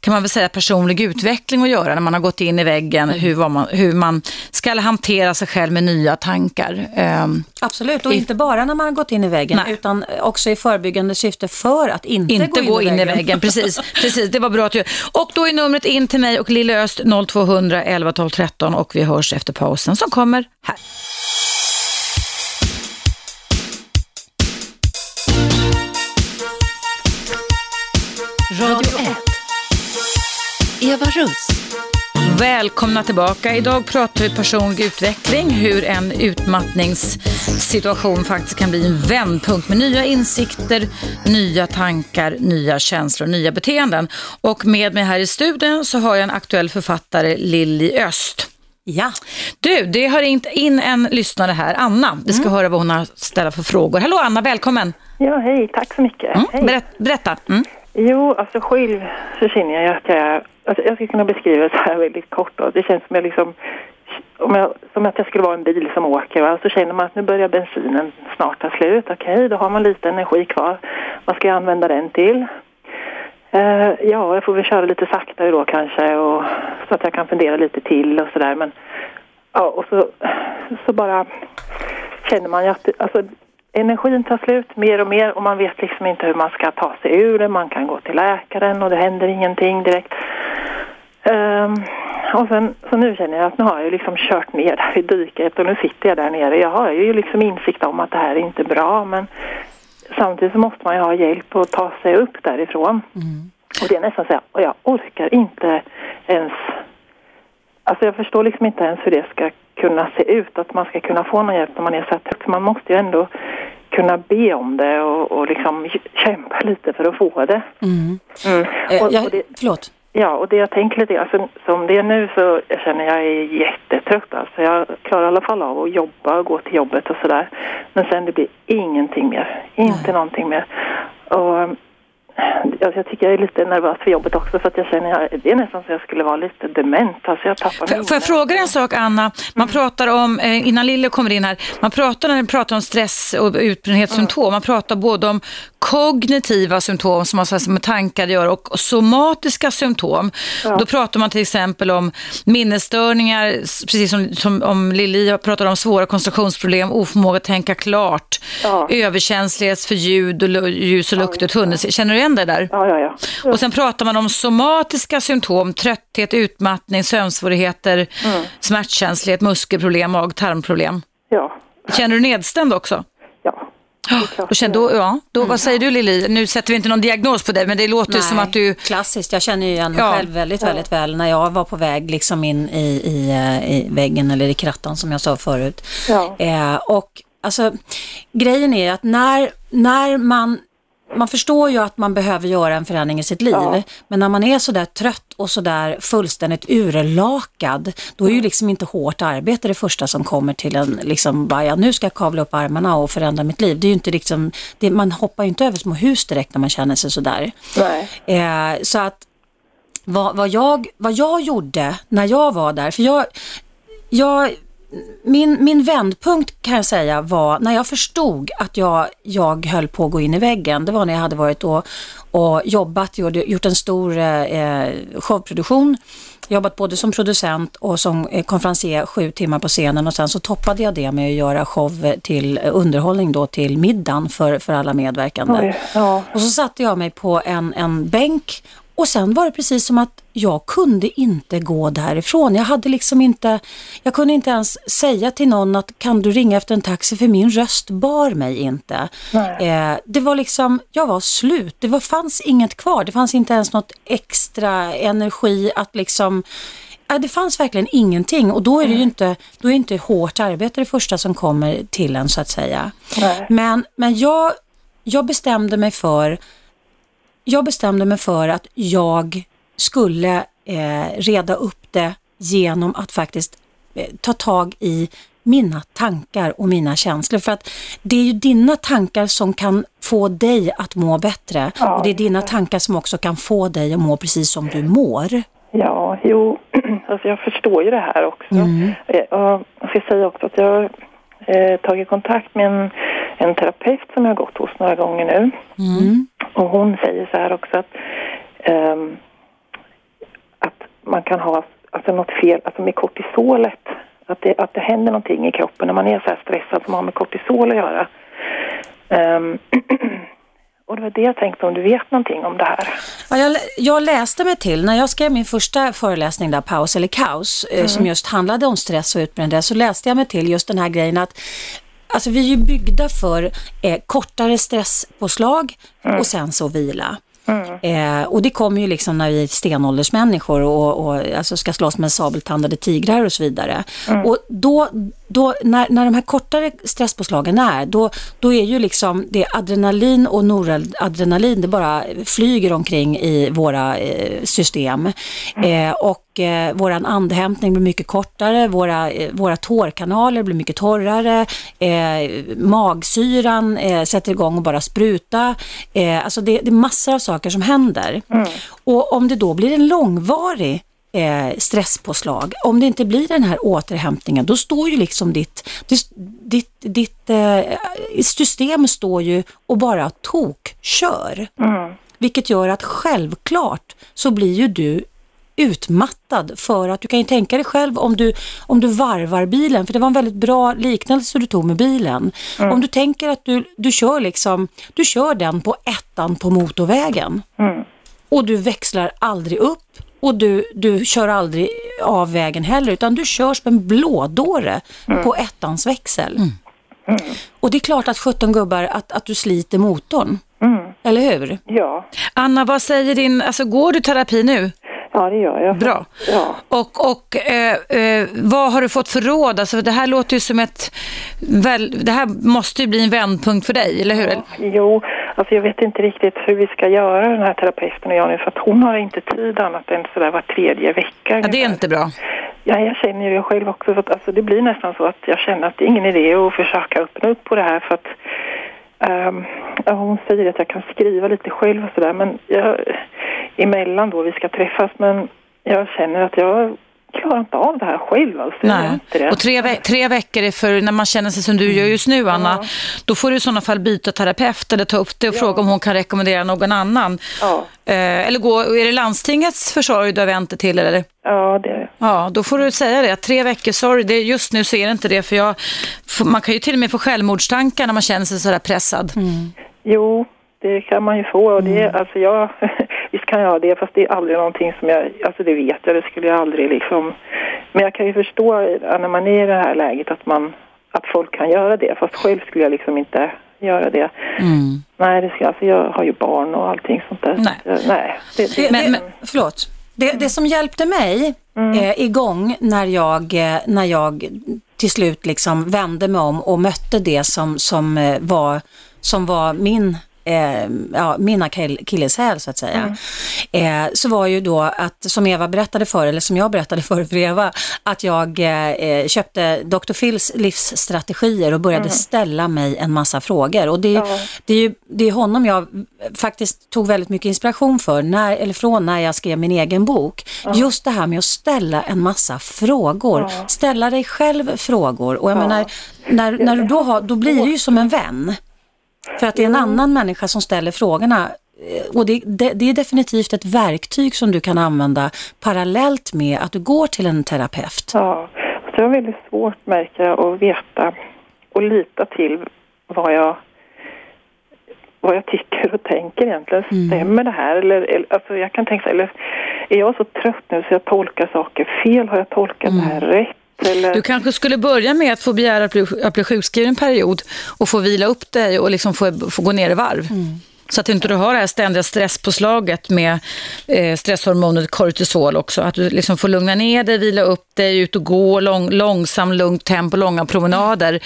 Speaker 2: kan man väl säga personlig utveckling att göra när man har gått in i väggen, hur, vad man, hur man ska hantera sig själv med nya tankar. Ehm,
Speaker 1: Absolut, och
Speaker 2: I-
Speaker 1: inte bara när man har gått in i väggen
Speaker 2: Nej.
Speaker 1: utan också i förebyggande syfte för att inte,
Speaker 2: inte gå in, i väggen. <laughs> Precis, precis, det var bra att du... Och då är numret in till mig och Lille Öst 0200 11 12 13 och vi hörs efter pausen som kommer här.
Speaker 3: Radio 1. Eva Russ.
Speaker 2: Välkomna tillbaka. Idag pratar vi personlig utveckling, hur en utmattningssituation faktiskt kan bli en vändpunkt med nya insikter, nya tankar, nya känslor, nya beteenden. Och med mig här i studion så har jag en aktuell författare, Lilly Öst.
Speaker 1: Ja,
Speaker 2: Du, det har ringt in en lyssnare här, Anna. Vi ska höra vad hon har ställa för frågor. Hallå Anna, välkommen.
Speaker 5: Ja, hej. Tack så mycket.
Speaker 2: Mm. Berätta. Mm.
Speaker 5: Jo, alltså själv så känner jag att jag, alltså jag skulle kunna beskriva det så här väldigt kort då. Det känns som jag liksom, om jag, som att jag skulle vara en bil som åker va? så känner man att nu börjar bensinen snart ta slut. Okej, okay, då har man lite energi kvar. Vad ska jag använda den till? Uh, ja, jag får väl köra lite saktare då kanske och, så att jag kan fundera lite till och sådär. Men ja, och så, så bara känner man ju att alltså, energin tar slut mer och mer och man vet liksom inte hur man ska ta sig ur det. Man kan gå till läkaren och det händer ingenting direkt. Um, och sen, så nu känner jag att nu har jag liksom kört ner där i diket och nu sitter jag där nere. Jag har ju liksom insikt om att det här är inte bra men samtidigt så måste man ju ha hjälp att ta sig upp därifrån. Mm. Och det är nästan så att jag orkar inte ens Alltså jag förstår liksom inte ens hur det ska kunna se ut, att man ska kunna få någon hjälp när man är så här Man måste ju ändå kunna be om det och, och liksom kämpa lite för att få det.
Speaker 1: Mm. Mm. Eh, och, och det förlåt?
Speaker 5: Ja, och det jag tänker lite, alltså, som det är nu så jag känner jag är jättetrött. Alltså, jag klarar i alla fall av att jobba och gå till jobbet och sådär. Men sen det blir ingenting mer, inte Nej. någonting mer. Och Alltså jag tycker jag är lite nervös för jobbet också för att jag känner att det är nästan så jag skulle vara lite dement. Alltså jag tappar
Speaker 2: Får, får jag fråga en sak Anna? Man mm. pratar om, eh, innan Lille kommer in här, man pratar när man pratar om stress och utbrändhetssymptom, mm. man pratar både om kognitiva symptom som har med tankar att göra och somatiska symptom. Ja. Då pratar man till exempel om minnesstörningar, precis som, som om Lili pratar om svåra koncentrationsproblem, oförmåga att tänka klart, ja. överkänslighet för ljud, och ljus och lukt och tunnel. Känner du igen det där?
Speaker 5: Ja, ja, ja,
Speaker 2: ja. Och sen pratar man om somatiska symptom, trötthet, utmattning, sömnsvårigheter, mm. smärtkänslighet, muskelproblem, mag-tarmproblem.
Speaker 5: Ja.
Speaker 2: Känner du nedstämd också?
Speaker 5: Ja.
Speaker 2: Och sen då, ja, då, vad säger du Lili? Nu sätter vi inte någon diagnos på dig, men det låter Nej, som att du...
Speaker 1: Klassiskt, jag känner ju igen mig ja. själv väldigt, väldigt väl när jag var på väg liksom in i, i, eh, i väggen eller i krattan som jag sa förut. Ja. Eh, och alltså, grejen är att när, när man man förstår ju att man behöver göra en förändring i sitt liv, ja. men när man är sådär trött och sådär fullständigt urlakad, då är ju liksom inte hårt arbete det första som kommer till en, liksom bara, ja, nu ska jag kavla upp armarna och förändra mitt liv. Det är ju inte liksom, det, man hoppar ju inte över små hus direkt när man känner sig sådär. Eh, så att vad, vad, jag, vad jag gjorde när jag var där, för jag, jag min, min vändpunkt kan jag säga var när jag förstod att jag, jag höll på att gå in i väggen. Det var när jag hade varit och, och jobbat, gjort, gjort en stor eh, showproduktion. Jobbat både som producent och som eh, konferencier sju timmar på scenen och sen så toppade jag det med att göra show till underhållning då till middagen för, för alla medverkande. Oj, ja. Och så satte jag mig på en, en bänk och sen var det precis som att jag kunde inte gå därifrån. Jag hade liksom inte, jag kunde inte ens säga till någon att kan du ringa efter en taxi för min röst bar mig inte. Eh, det var liksom, jag var slut. Det var, fanns inget kvar. Det fanns inte ens något extra energi att liksom det fanns verkligen ingenting och då är det ju inte, då är inte hårt arbete det första som kommer till en så att säga. Men, men jag, jag bestämde mig för jag bestämde mig för att jag skulle eh, reda upp det genom att faktiskt eh, ta tag i mina tankar och mina känslor. För att det är ju dina tankar som kan få dig att må bättre. Ja, och det är dina tankar som också kan få dig att må precis som du mår.
Speaker 5: Ja, jo, <clears throat> alltså jag förstår ju det här också. Mm. Eh, jag ska säga också att jag eh, tagit kontakt med en, en terapeut som jag har gått hos några gånger nu. Mm. Och hon säger så här också att, um, att man kan ha alltså något fel alltså med kortisolet. Att det, att det händer någonting i kroppen när man är så här stressad som har med kortisol att göra. Um, <clears throat> och det var det jag tänkte om du vet någonting om det här.
Speaker 1: Ja, jag, jag läste mig till, när jag skrev min första föreläsning där, Paus eller kaos, eh, mm. som just handlade om stress och utbrändhet, så läste jag mig till just den här grejen att Alltså vi är ju byggda för eh, kortare stresspåslag mm. och sen så vila. Mm. Eh, och det kommer ju liksom när vi är stenåldersmänniskor och, och alltså ska slåss med sabeltandade tigrar och så vidare. Mm. Och då, då, när, när de här kortare stresspåslagen är, då, då är ju liksom det adrenalin och noradrenalin, det bara flyger omkring i våra eh, system. Eh, och eh, våran andhämtning blir mycket kortare, våra, eh, våra tårkanaler blir mycket torrare, eh, magsyran eh, sätter igång och bara spruta. Alltså det, det är massor av saker som händer. Och om det då blir en långvarig eh, stresspåslag. Om det inte blir den här återhämtningen, då står ju liksom ditt, ditt, ditt, eh, system står ju och bara tokkör.
Speaker 5: Mm.
Speaker 1: Vilket gör att självklart så blir ju du utmattad för att du kan ju tänka dig själv om du, om du varvar bilen, för det var en väldigt bra liknelse du tog med bilen. Om du tänker att du, du kör liksom, du kör den på ettan på motorvägen
Speaker 5: Mm.
Speaker 1: och du växlar aldrig upp och du, du kör aldrig av vägen heller utan du kör som en blådåre på ettans växel. Och det är klart att 17 gubbar att, att du sliter motorn.
Speaker 5: Mm.
Speaker 1: Eller hur?
Speaker 5: Ja.
Speaker 2: Anna, vad säger din, alltså går du terapi nu?
Speaker 5: ja, det gör jag.
Speaker 2: Bra.
Speaker 5: Ja.
Speaker 2: Och, och eh, eh, vad har du fått för råd? Alltså, det här låter ju som ett, väl, det här måste ju bli en vändpunkt för dig, eller hur?
Speaker 5: Jo, alltså jag vet inte riktigt hur vi ska göra den här terapeuten och jag nu för att hon har inte tid annat än sådär var tredje vecka.
Speaker 2: Ja, det är inte bra.
Speaker 5: Ja, jag känner ju själv också. Så att, alltså, det blir nästan så att jag känner att det är ingen idé att försöka öppna upp på det här för att ja, hon säger att jag kan skriva lite själv och sådär men jag, emellan då vi ska träffas men jag känner att jag klarar inte av det här själv alltså.
Speaker 2: Nej.
Speaker 5: det.
Speaker 2: Och tre, ve- tre veckor är för när man känner sig som du gör just nu, Anna. Då får du i sådana fall byta terapeut eller ta upp det och fråga om hon kan rekommendera någon annan.
Speaker 5: Ja,
Speaker 2: Eh, eller gå, är det landstingets försorg du har vänt dig till? Eller?
Speaker 5: ja, det
Speaker 2: Ja, då får du säga det. Tre veckor, sorry, det, just nu så är det inte det. För jag, man kan ju till och med få självmordstankar när man känner sig sådär pressad.
Speaker 5: Jo, det kan man ju få. Och det, alltså jag, <laughs> kan jag det, fast det är aldrig någonting som jag, alltså det vet jag, det skulle jag aldrig liksom. Men jag kan ju förstå när man är i det här läget att man, att folk kan göra det, fast själv skulle jag liksom inte göra det.
Speaker 2: Mm.
Speaker 5: Nej, det ska, alltså jag har ju barn och allting sånt där.
Speaker 2: Nej.
Speaker 5: Nej. Det, det,
Speaker 2: Men-
Speaker 1: det,
Speaker 2: men-
Speaker 1: förlåt. Det, det som hjälpte mig eh, igång när jag, eh, när jag till slut liksom vände mig om och mötte det som, som, eh, var, som var min Eh, ja, min akilleshäl så att säga. Eh, så var ju då att, som Eva berättade för, eller som jag berättade för för Eva, att jag eh, köpte Dr. Phils livsstrategier och började ställa mig en massa frågor. Och det, är- det, är ju, det är honom jag faktiskt tog väldigt mycket inspiration för, när, eller från när jag skrev min egen bok. Just det här med att ställa en massa frågor. Ställa dig själv frågor. Och jag menar, när, när du då har, då blir det ju som en vän. För att det är en annan människa som ställer frågorna. Eh, Och det, det, det är definitivt ett verktyg som du kan använda parallellt med att du går till en terapeut.
Speaker 5: Ja, det var väldigt svårt märker jag att veta och lita till vad jag vad jag tycker och tänker egentligen. Stämmer det här? Eller, eller, alltså jag kan tänka så eller är jag så trött nu så jag tolkar saker fel? Har jag tolkat det här rätt? Eller?
Speaker 2: Du kanske skulle börja med att få begära att bli, att bli sjukskriven en period och få vila upp dig och liksom få, få gå ner i varv. Så att inte du har det här ständiga stresspåslaget med eh, stresshormonet kortisol också. Att du liksom får lugna ner dig, vila upp dig, ut och gå lång, långsam, lugnt tempo, långa promenader.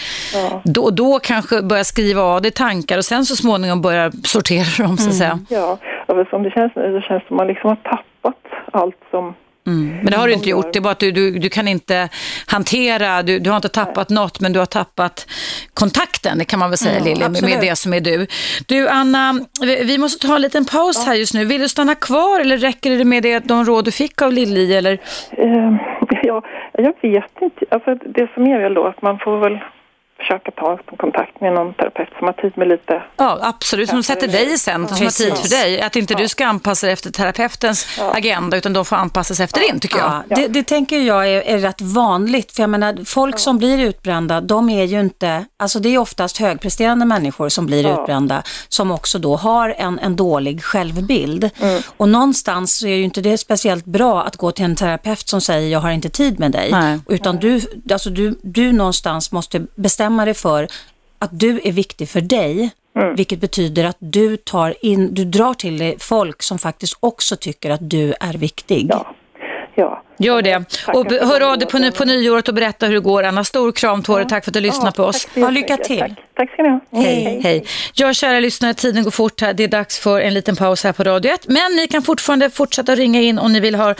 Speaker 2: Då, då kanske börja skriva av dig tankar och sen så småningom börja sortera dem så att säga.
Speaker 5: Ja, ja men som det känns nu så känns det som man liksom har tappat allt som...
Speaker 2: Mm. Men det har du inte gjort, det är bara att du, du, du kan inte hantera, du, du har inte tappat något men du har tappat kontakten, kan man väl säga Lilly, med, det som är du. Du Anna, vi, måste ta en liten paus här just nu. Vill du stanna kvar eller räcker det med det, de råd du fick av Lilly? Eller?
Speaker 5: Eh, ja, jag vet inte. Alltså, det som är väl då att man får väl försöka ta kontakt med någon terapeut som har tid med lite...
Speaker 2: Ja, absolut, som sätter dig i centrum, som har tid för dig. Att inte du ska anpassa dig efter terapeutens agenda utan de får anpassa sig efter din tycker jag.
Speaker 1: Ja, det, det tänker jag är, är rätt vanligt. För jag menar, folk som blir utbrända, de är ju inte, alltså det är oftast högpresterande människor som blir
Speaker 5: Ja.
Speaker 1: utbrända, som också då har en, en dålig självbild. Och någonstans så är ju inte det speciellt bra att gå till en terapeut som säger jag har inte tid med dig.
Speaker 2: Nej.
Speaker 1: Utan du, alltså du, du någonstans måste bestämma dig för att du är viktig för dig. Vilket betyder att du tar in, du drar till dig folk som faktiskt också tycker att du är viktig.
Speaker 5: Ja, ja.
Speaker 2: Gör det. Och hör av dig på, ny- på nyåret och berätta hur det går. Anna, stor kram Tore. Tack för att du lyssnar på oss.
Speaker 1: Ja, lycka till.
Speaker 5: Tack. tack ska ni ha.
Speaker 2: Hej, hej. Ja, kära lyssnare, tiden går fort här. Det är dags för en liten paus här på Radio 1. Men ni kan fortfarande fortsätta ringa in om ni vill ha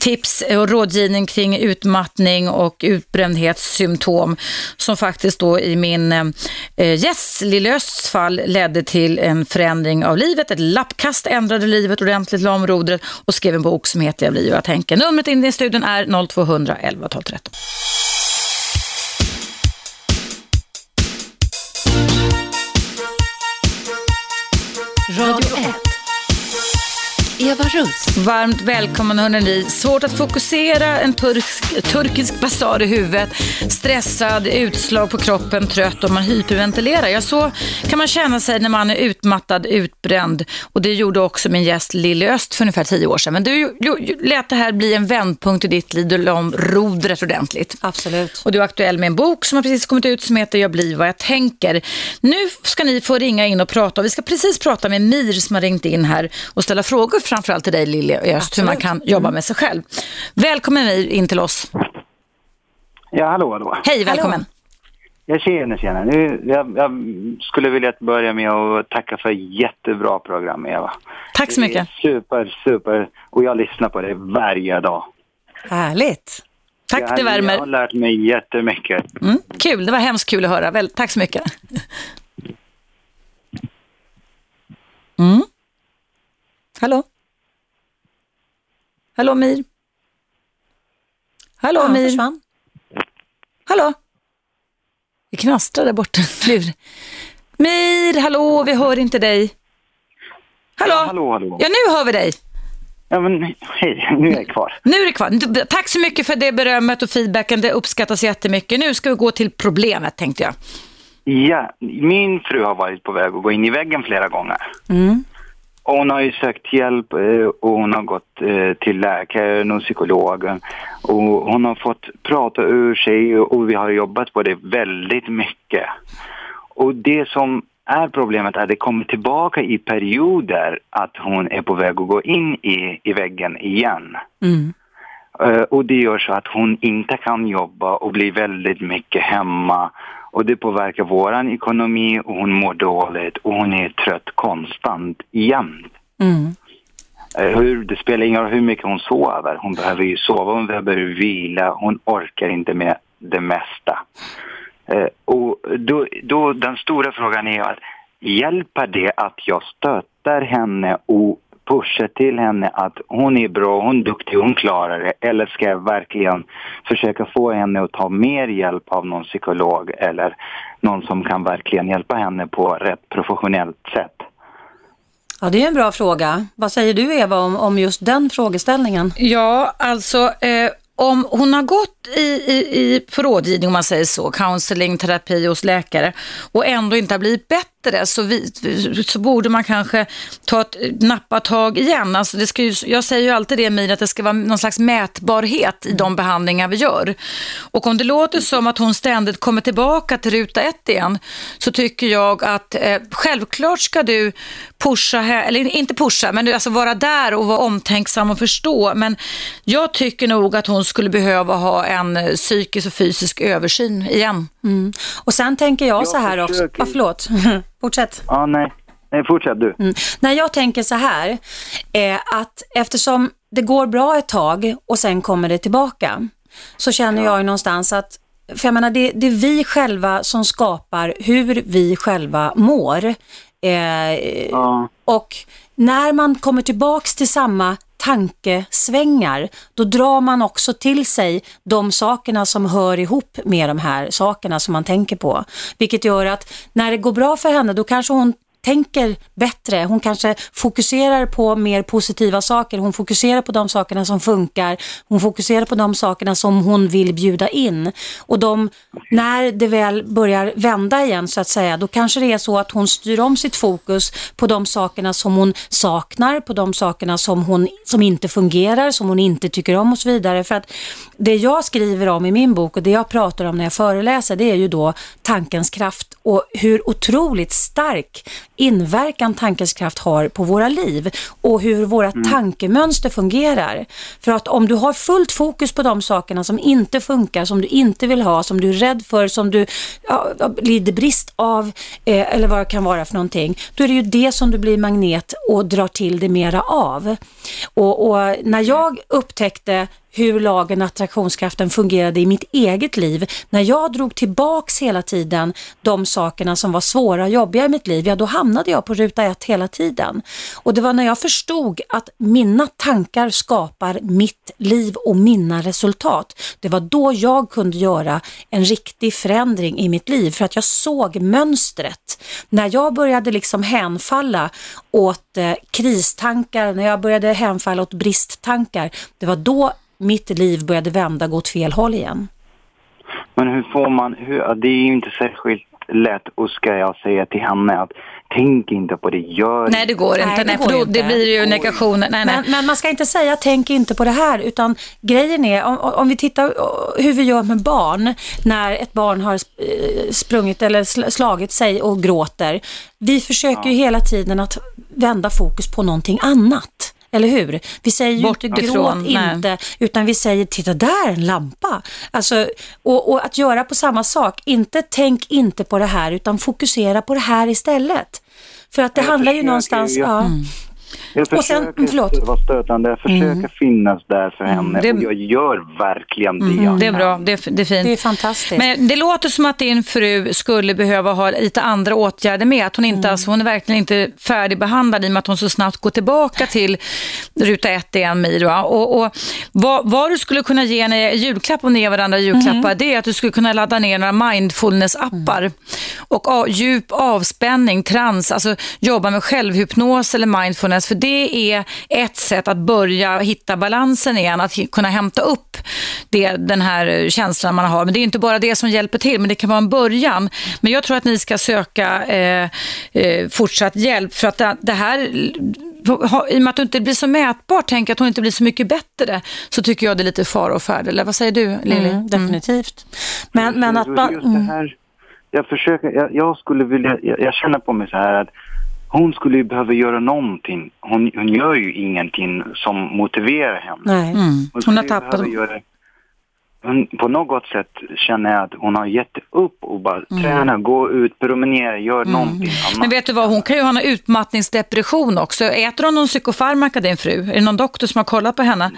Speaker 2: tips och rådgivning kring utmattning och utbrändhetssymptom som faktiskt då i min eh, Jess Lillösts fall ledde till en förändring av livet. Ett lappkast ändrade livet ordentligt, la om rodret och skrev en bok som heter Jag blir vad jag tänker. Numret in studion är 0200 11 12 13.
Speaker 3: Radio 1. Eva Russ.
Speaker 2: Varmt välkommen hörni. Svårt att fokusera, en turk, turkisk basar i huvudet, stressad, utslag på kroppen, trött och man hyperventilerar. Ja, så kan man känna sig när man är utmattad, utbränd. Och det gjorde också min gäst Lilly Öst för ungefär tio år sedan. Men du lät det här bli en vändpunkt i ditt liv. Du la om rodret ordentligt.
Speaker 1: Absolut.
Speaker 2: Och du är aktuell med en bok som har precis kommit ut som heter Jag blir vad jag tänker. Nu ska ni få ringa in och prata. Vi ska precis prata med Mir som har ringt in här och ställa frågor framförallt till dig Lilja Öst, hur man kan jobba med sig själv. Välkommen in till oss.
Speaker 6: Ja, hallå, hallå.
Speaker 2: Hej, välkommen.
Speaker 6: Jag känner, känner. Nu, jag, jag skulle vilja börja med att tacka för jättebra program, Eva.
Speaker 2: Tack så mycket.
Speaker 6: Super, super. Och jag lyssnar på det varje dag.
Speaker 1: Härligt.
Speaker 2: Tack,
Speaker 6: jag,
Speaker 2: det
Speaker 6: Jag har
Speaker 2: värmer.
Speaker 6: lärt mig jättemycket.
Speaker 2: Mm, kul, det var hemskt kul att höra. Väl, tack så mycket. Mm. Hallå? Hallå Mir? Hallå
Speaker 1: Ja,
Speaker 2: Mir?
Speaker 1: försvann.
Speaker 2: Hallå? Det knastrar där borta. <laughs> Lur. Mir, hallå, vi hör inte dig. Hallå?
Speaker 6: Ja, hallå, hallå.
Speaker 2: Ja, nu hör vi dig.
Speaker 6: Ja, men hej, nu är jag kvar.
Speaker 2: Nu är det kvar. Tack så mycket för det berömmet och feedbacken. Det uppskattas jättemycket. Nu ska vi gå till problemet, tänkte jag.
Speaker 6: Ja, min fru har varit på väg att gå in i väggen flera gånger.
Speaker 1: Mm.
Speaker 6: Hon har ju sökt hjälp eh, och hon har gått eh, till läkaren och psykologen. Och hon har fått prata ur sig och vi har jobbat på det väldigt mycket. Och det som är problemet är att det kommer tillbaka i perioder att hon är på väg att gå in i, i väggen igen.
Speaker 1: Mm.
Speaker 6: Eh, Och det gör så att hon inte kan jobba och blir väldigt mycket hemma. Och det påverkar våran ekonomi och hon mår dåligt och hon är trött konstant jämt.
Speaker 1: Mm.
Speaker 6: Eh, Hur, det spelar ingen roll hur mycket hon sover. Hon behöver ju sova, hon behöver vila, hon orkar inte med det mesta. Eh, Och då, då, den stora frågan är att hjälper det att jag stöttar henne och pushar till henne att hon är bra, hon är duktig, hon klarar det. Eller ska jag verkligen försöka få henne att ta mer hjälp av någon psykolog eller någon som kan verkligen hjälpa henne på rätt professionellt sätt?
Speaker 1: Ja, det är en bra fråga. Vad säger du Eva om, om just den frågeställningen?
Speaker 2: Ja, alltså eh, om hon har gått i, i, i, rådgivning, om man säger så, counseling, terapi hos läkare och ändå inte har blivit bättre så, vi, så borde man kanske ta ett nappatag igen. Alltså det ska ju, jag säger ju alltid det Mir, att det ska vara någon slags mätbarhet i de behandlingar vi gör. Och om det låter som att hon ständigt kommer tillbaka till ruta ett igen så tycker jag att eh, självklart ska du pusha, eller inte pusha, men du, alltså vara där och vara omtänksam och förstå. Men jag tycker nog att hon skulle behöva ha en eh, psykisk och fysisk översyn igen.
Speaker 1: Mm. Och sen tänker jag,
Speaker 6: Jag
Speaker 1: så här också. Ja, förlåt. <laughs> Fortsätt.
Speaker 6: Ja, nej. nej fortsätt du.
Speaker 1: Mm. Nej, jag tänker så här, eh, att eftersom det går bra ett tag och sen kommer det tillbaka, så känner jag ju någonstans att, för jag menar det, det är vi själva som skapar hur vi själva mår. Eh,
Speaker 6: Ja.
Speaker 1: och när man kommer tillbaks till samma tankesvängar, då drar man också till sig de sakerna som hör ihop med de här sakerna som man tänker på. Vilket gör att när det går bra för henne, då kanske hon tänker bättre. Hon kanske fokuserar på mer positiva saker. Hon fokuserar på de sakerna som funkar. Hon fokuserar på de sakerna som hon vill bjuda in. Och de, när det väl börjar vända igen så att säga, då kanske det är så att hon styr om sitt fokus på de sakerna som hon saknar, på de sakerna som, hon, som inte fungerar, som hon inte tycker om och så vidare. För att det jag skriver om i min bok och det jag pratar om när jag föreläser, det är ju då tankens kraft och hur otroligt stark inverkan tankeskraft har på våra liv och hur våra mm. tankemönster fungerar. För att om du har fullt fokus på de sakerna som inte funkar, som du inte vill ha, som du är rädd för, som du ja, lider brist av eh, eller vad det kan vara för någonting, då är det ju det som du blir magnet och drar till det mera av. Och, och när jag upptäckte hur lagen attraktionskraften fungerade i mitt eget liv. När jag drog tillbaks hela tiden de sakerna som var svåra och jobbiga i mitt liv, ja då hamnade jag på ruta ett hela tiden. Och det var när jag förstod att mina tankar skapar mitt liv och mina resultat. Det var då jag kunde göra en riktig förändring i mitt liv för att jag såg mönstret. När jag började liksom hänfalla åt eh, kristankar, när jag började hänfalla åt bristtankar, det var då mitt liv började vända, gå åt fel håll igen.
Speaker 6: Men hur får man, hur, det är ju inte särskilt lätt och ska jag säga till henne att tänk inte på det, gör
Speaker 2: Nej det går inte, nej, för då, det blir ju negation. Nej, nej.
Speaker 1: Men, men, man ska inte säga tänk inte på det här utan grejen är om, om vi tittar hur vi gör med barn när ett barn har eh, sprungit eller slagit sig och gråter. Vi försöker ja. ju hela tiden att vända fokus på någonting annat. Eller hur? Vi säger ju inte gråt inte, utan vi säger titta där, en lampa. Alltså, och, och, att göra på samma sak, inte tänk inte på det här utan fokusera på det här istället. För att det jag handlar ju någonstans...
Speaker 6: Jag, ja. Mm. Jag försöker och sen, förlåt. vara stötande, jag försöker mm. finnas där för henne det, och jag gör verkligen det
Speaker 2: mm, Det är bra, det är, det är fint.
Speaker 1: Det är fantastiskt.
Speaker 2: Men det låter som att din fru skulle behöva ha lite andra åtgärder med. Att hon, inte, mm. alltså, hon är verkligen inte färdigbehandlad i och med att hon så snabbt går tillbaka till ruta ett igen Mir. Och, och vad, vad, du skulle kunna ge henne i julklapp, om ni ger varandra julklappar, mm. det är att du skulle kunna ladda ner några mindfulness-appar. Mm. Och a, djup avspänning, trans, alltså jobba med självhypnos eller mindfulness. För det är ett sätt att börja hitta balansen igen, att kunna hämta upp det, den här känslan man har. Men det är inte bara det som hjälper till, men det kan vara en början. Men jag tror att ni ska söka eh, eh, fortsatt hjälp för att det, det här i och med att det inte blir så mätbart, tänk att hon inte blir så mycket bättre, så tycker jag det är lite fara och färd. Eller vad säger du, Lili?
Speaker 1: Mm, definitivt. Men, men att man... Mm.
Speaker 6: Jag försöker, jag, jag skulle vilja, jag, jag, känner på mig så här att hon skulle ju behöva göra någonting. Hon, hon gör ju ingenting som motiverar henne.
Speaker 1: Nej. Mm.
Speaker 2: Hon, hon har tappat...
Speaker 6: Göra, hon, på något sätt känner jag att hon har gett upp och bara mm. träna, gå ut, promenera, gör mm. någonting annat.
Speaker 2: Men vet du vad, hon kan ju ha en utmattningsdepression också. Äter hon någon psykofarmaka din fru? Är det någon doktor som har kollat på henne?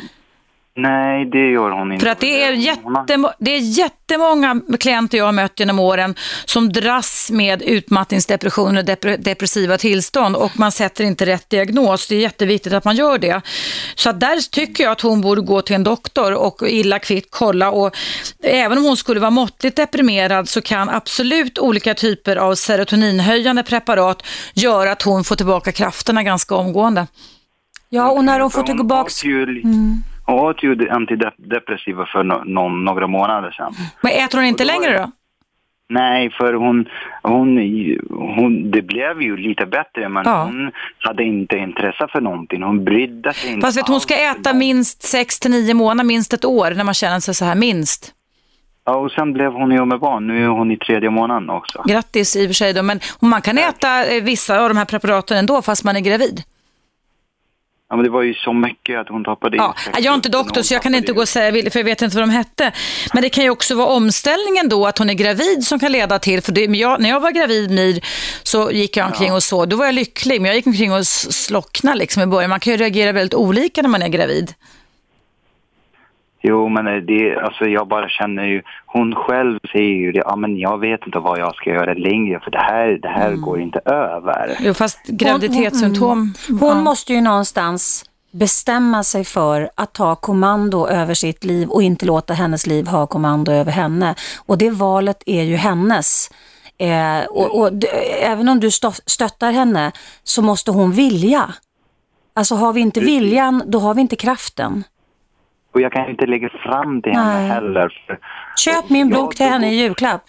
Speaker 6: Nej, det gör hon inte.
Speaker 2: För att det är, jättemo det är jättemånga klienter jag har mött genom åren som dras med utmattningsdepression och dep depressiva tillstånd och man sätter inte rätt diagnos. Det är jätteviktigt att man gör det. Så att där tycker jag att hon borde gå till en doktor och illa kvitt kolla och även om hon skulle vara måttligt deprimerad så kan absolut olika typer av serotoninhöjande preparat göra att hon får tillbaka krafterna ganska omgående.
Speaker 1: Ja, och när hon får tillbaka... Mm.
Speaker 6: Hon åt ju antidepressiva för no någon, några månader sedan.
Speaker 2: Men äter hon inte längre då?
Speaker 6: Nej, för hon, hon, hon, det blev ju lite bättre men ja. hon hade inte intresse för någonting. Hon brydde sig inte
Speaker 2: Fast vet, hon ska äta minst 6 till 9 månader, minst ett år när man känner sig så här, minst.
Speaker 6: Ja, och sen blev hon ju med barn. Nu är hon i tredje månaden också.
Speaker 2: Grattis i och för sig då, men man kan äta eh, vissa av de här preparaten ändå fast man är gravid.
Speaker 6: Ja, men det var ju så mycket att hon tappade
Speaker 2: ja, Jag är inte doktor så jag kan inte gå och säga, för jag vet inte vad de hette. Men det kan ju också vara omställningen då, att hon är gravid som kan leda till, för det, jag, när jag var gravid Mir så gick jag omkring ja. och så, då var jag lycklig, men jag gick omkring och slocknade liksom i början. Man kan ju reagera väldigt olika när man är gravid.
Speaker 6: Jo, men det, alltså jag bara känner ju, hon själv säger ju det, ja men jag vet inte vad jag ska göra längre för det här, det här mm. går inte över.
Speaker 2: Jo, fast graviditetssymptom. Hon,
Speaker 1: hon, hon, hon måste ju någonstans bestämma sig för att ta kommando över sitt liv och inte låta hennes liv ha kommando över henne. Och det valet är ju hennes. Eh, och, och även om du stöttar henne så måste hon vilja. Alltså har vi inte viljan, då har vi inte kraften.
Speaker 6: Och jag kan inte lägga fram det henne heller.
Speaker 1: Köp min bok till henne i julklapp.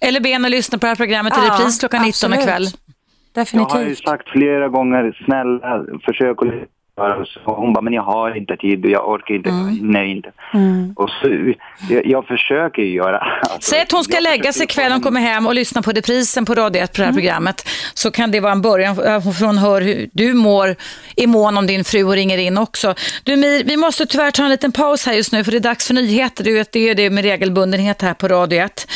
Speaker 2: Eller be henne lyssna på det här programmet i ja, repris klockan 19 ikväll.
Speaker 1: Definitivt.
Speaker 6: Jag har ju sagt flera gånger, snälla försök att Så hon bara, men jag har inte tid och jag orkar inte, mm. nej inte. Mm. Och så, jag, jag försöker göra. <laughs>
Speaker 2: Alltså, Säg att hon ska lägga sig ikväll, hon kommer hem och lyssna på reprisen på Radio 1 på det här mm. programmet. Så kan det vara en början, för hon hör hur du mår i mån om din fru och ringer in också. Du Mir, vi måste tyvärr ta en liten paus här just nu för det är dags för nyheter. Du vet, det är det med regelbundenhet här på Radio 1.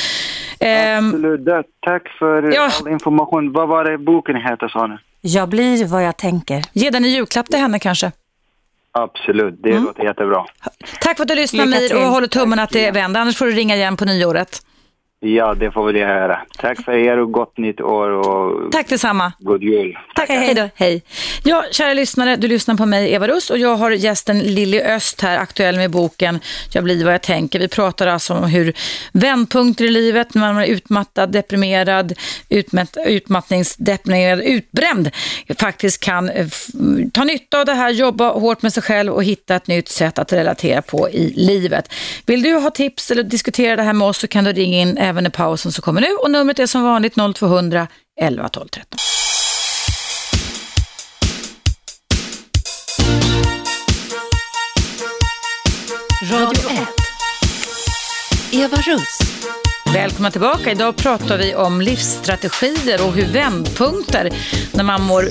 Speaker 6: Ehm, Absolut, tack för ja. all information. Vad var det boken heter sa ni?
Speaker 1: Jag blir vad jag tänker.
Speaker 2: Ge den en julklapp till henne kanske?
Speaker 6: Absolut, det mm. låter jättebra.
Speaker 2: Tack för att du lyssnar Mir och håller tummen att det vänder. Annars får du ringa igen på nyåret.
Speaker 6: Ja, det får väl jag höra. Tack för er och gott nytt år och
Speaker 2: Tack detsamma.
Speaker 6: god jul.
Speaker 2: Tack, hej då. Hej. Ja, kära lyssnare, du lyssnar på mig, Eva Russ, och jag har gästen Lilly Öst här, aktuell med boken Jag blir vad jag tänker. Vi pratar alltså om hur vändpunkter i livet, när man är utmattad, deprimerad, utmatt, utmattningsdeprimerad, utbränd, faktiskt kan eh, ta nytta av det här, jobba hårt med sig själv och hitta ett nytt sätt att relatera på i livet. Vill du ha tips eller diskutera det här med oss så kan du ringa in även i pausen som kommer nu och numret är som vanligt 0200 11 12 13.
Speaker 3: Radio 1. Eva Russ.
Speaker 2: Välkomna tillbaka. Idag pratar vi om livsstrategier och hur vändpunkter när man mår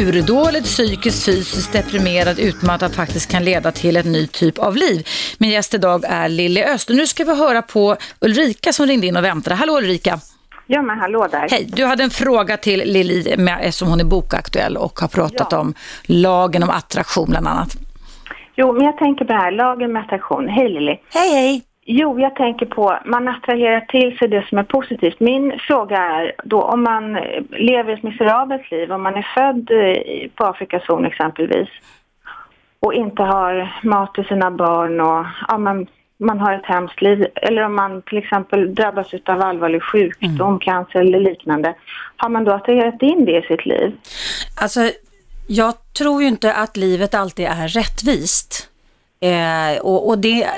Speaker 2: urdåligt psykiskt, fysiskt, deprimerad, utmattad faktiskt kan leda till en ny typ av liv. Min gäst idag är Lilly Öst och nu ska vi höra på Ulrika som ringde in och väntade. Hallå Ulrika!
Speaker 7: Ja men hallå där.
Speaker 2: Hej, du hade en fråga till Lilly eftersom hon är bokaktuell och har pratat ja. om lagen om attraktion bland annat.
Speaker 7: Jo, men jag tänker på det här, lagen med attraktion. Hej Lilly.
Speaker 1: Hej hej.
Speaker 7: Jo, jag tänker på man attraherar till sig det som är positivt. Min fråga är då om man lever ett miserabelt liv, om man är född på Afrikas horn exempelvis och inte har mat till sina barn och ja, man, man har ett hemskt liv eller om man till exempel drabbas av allvarlig sjukdom, mm. cancer eller liknande. Har man då attraherat in det i sitt liv?
Speaker 1: Alltså, jag tror ju inte att livet alltid är rättvist. Eh, och, och det,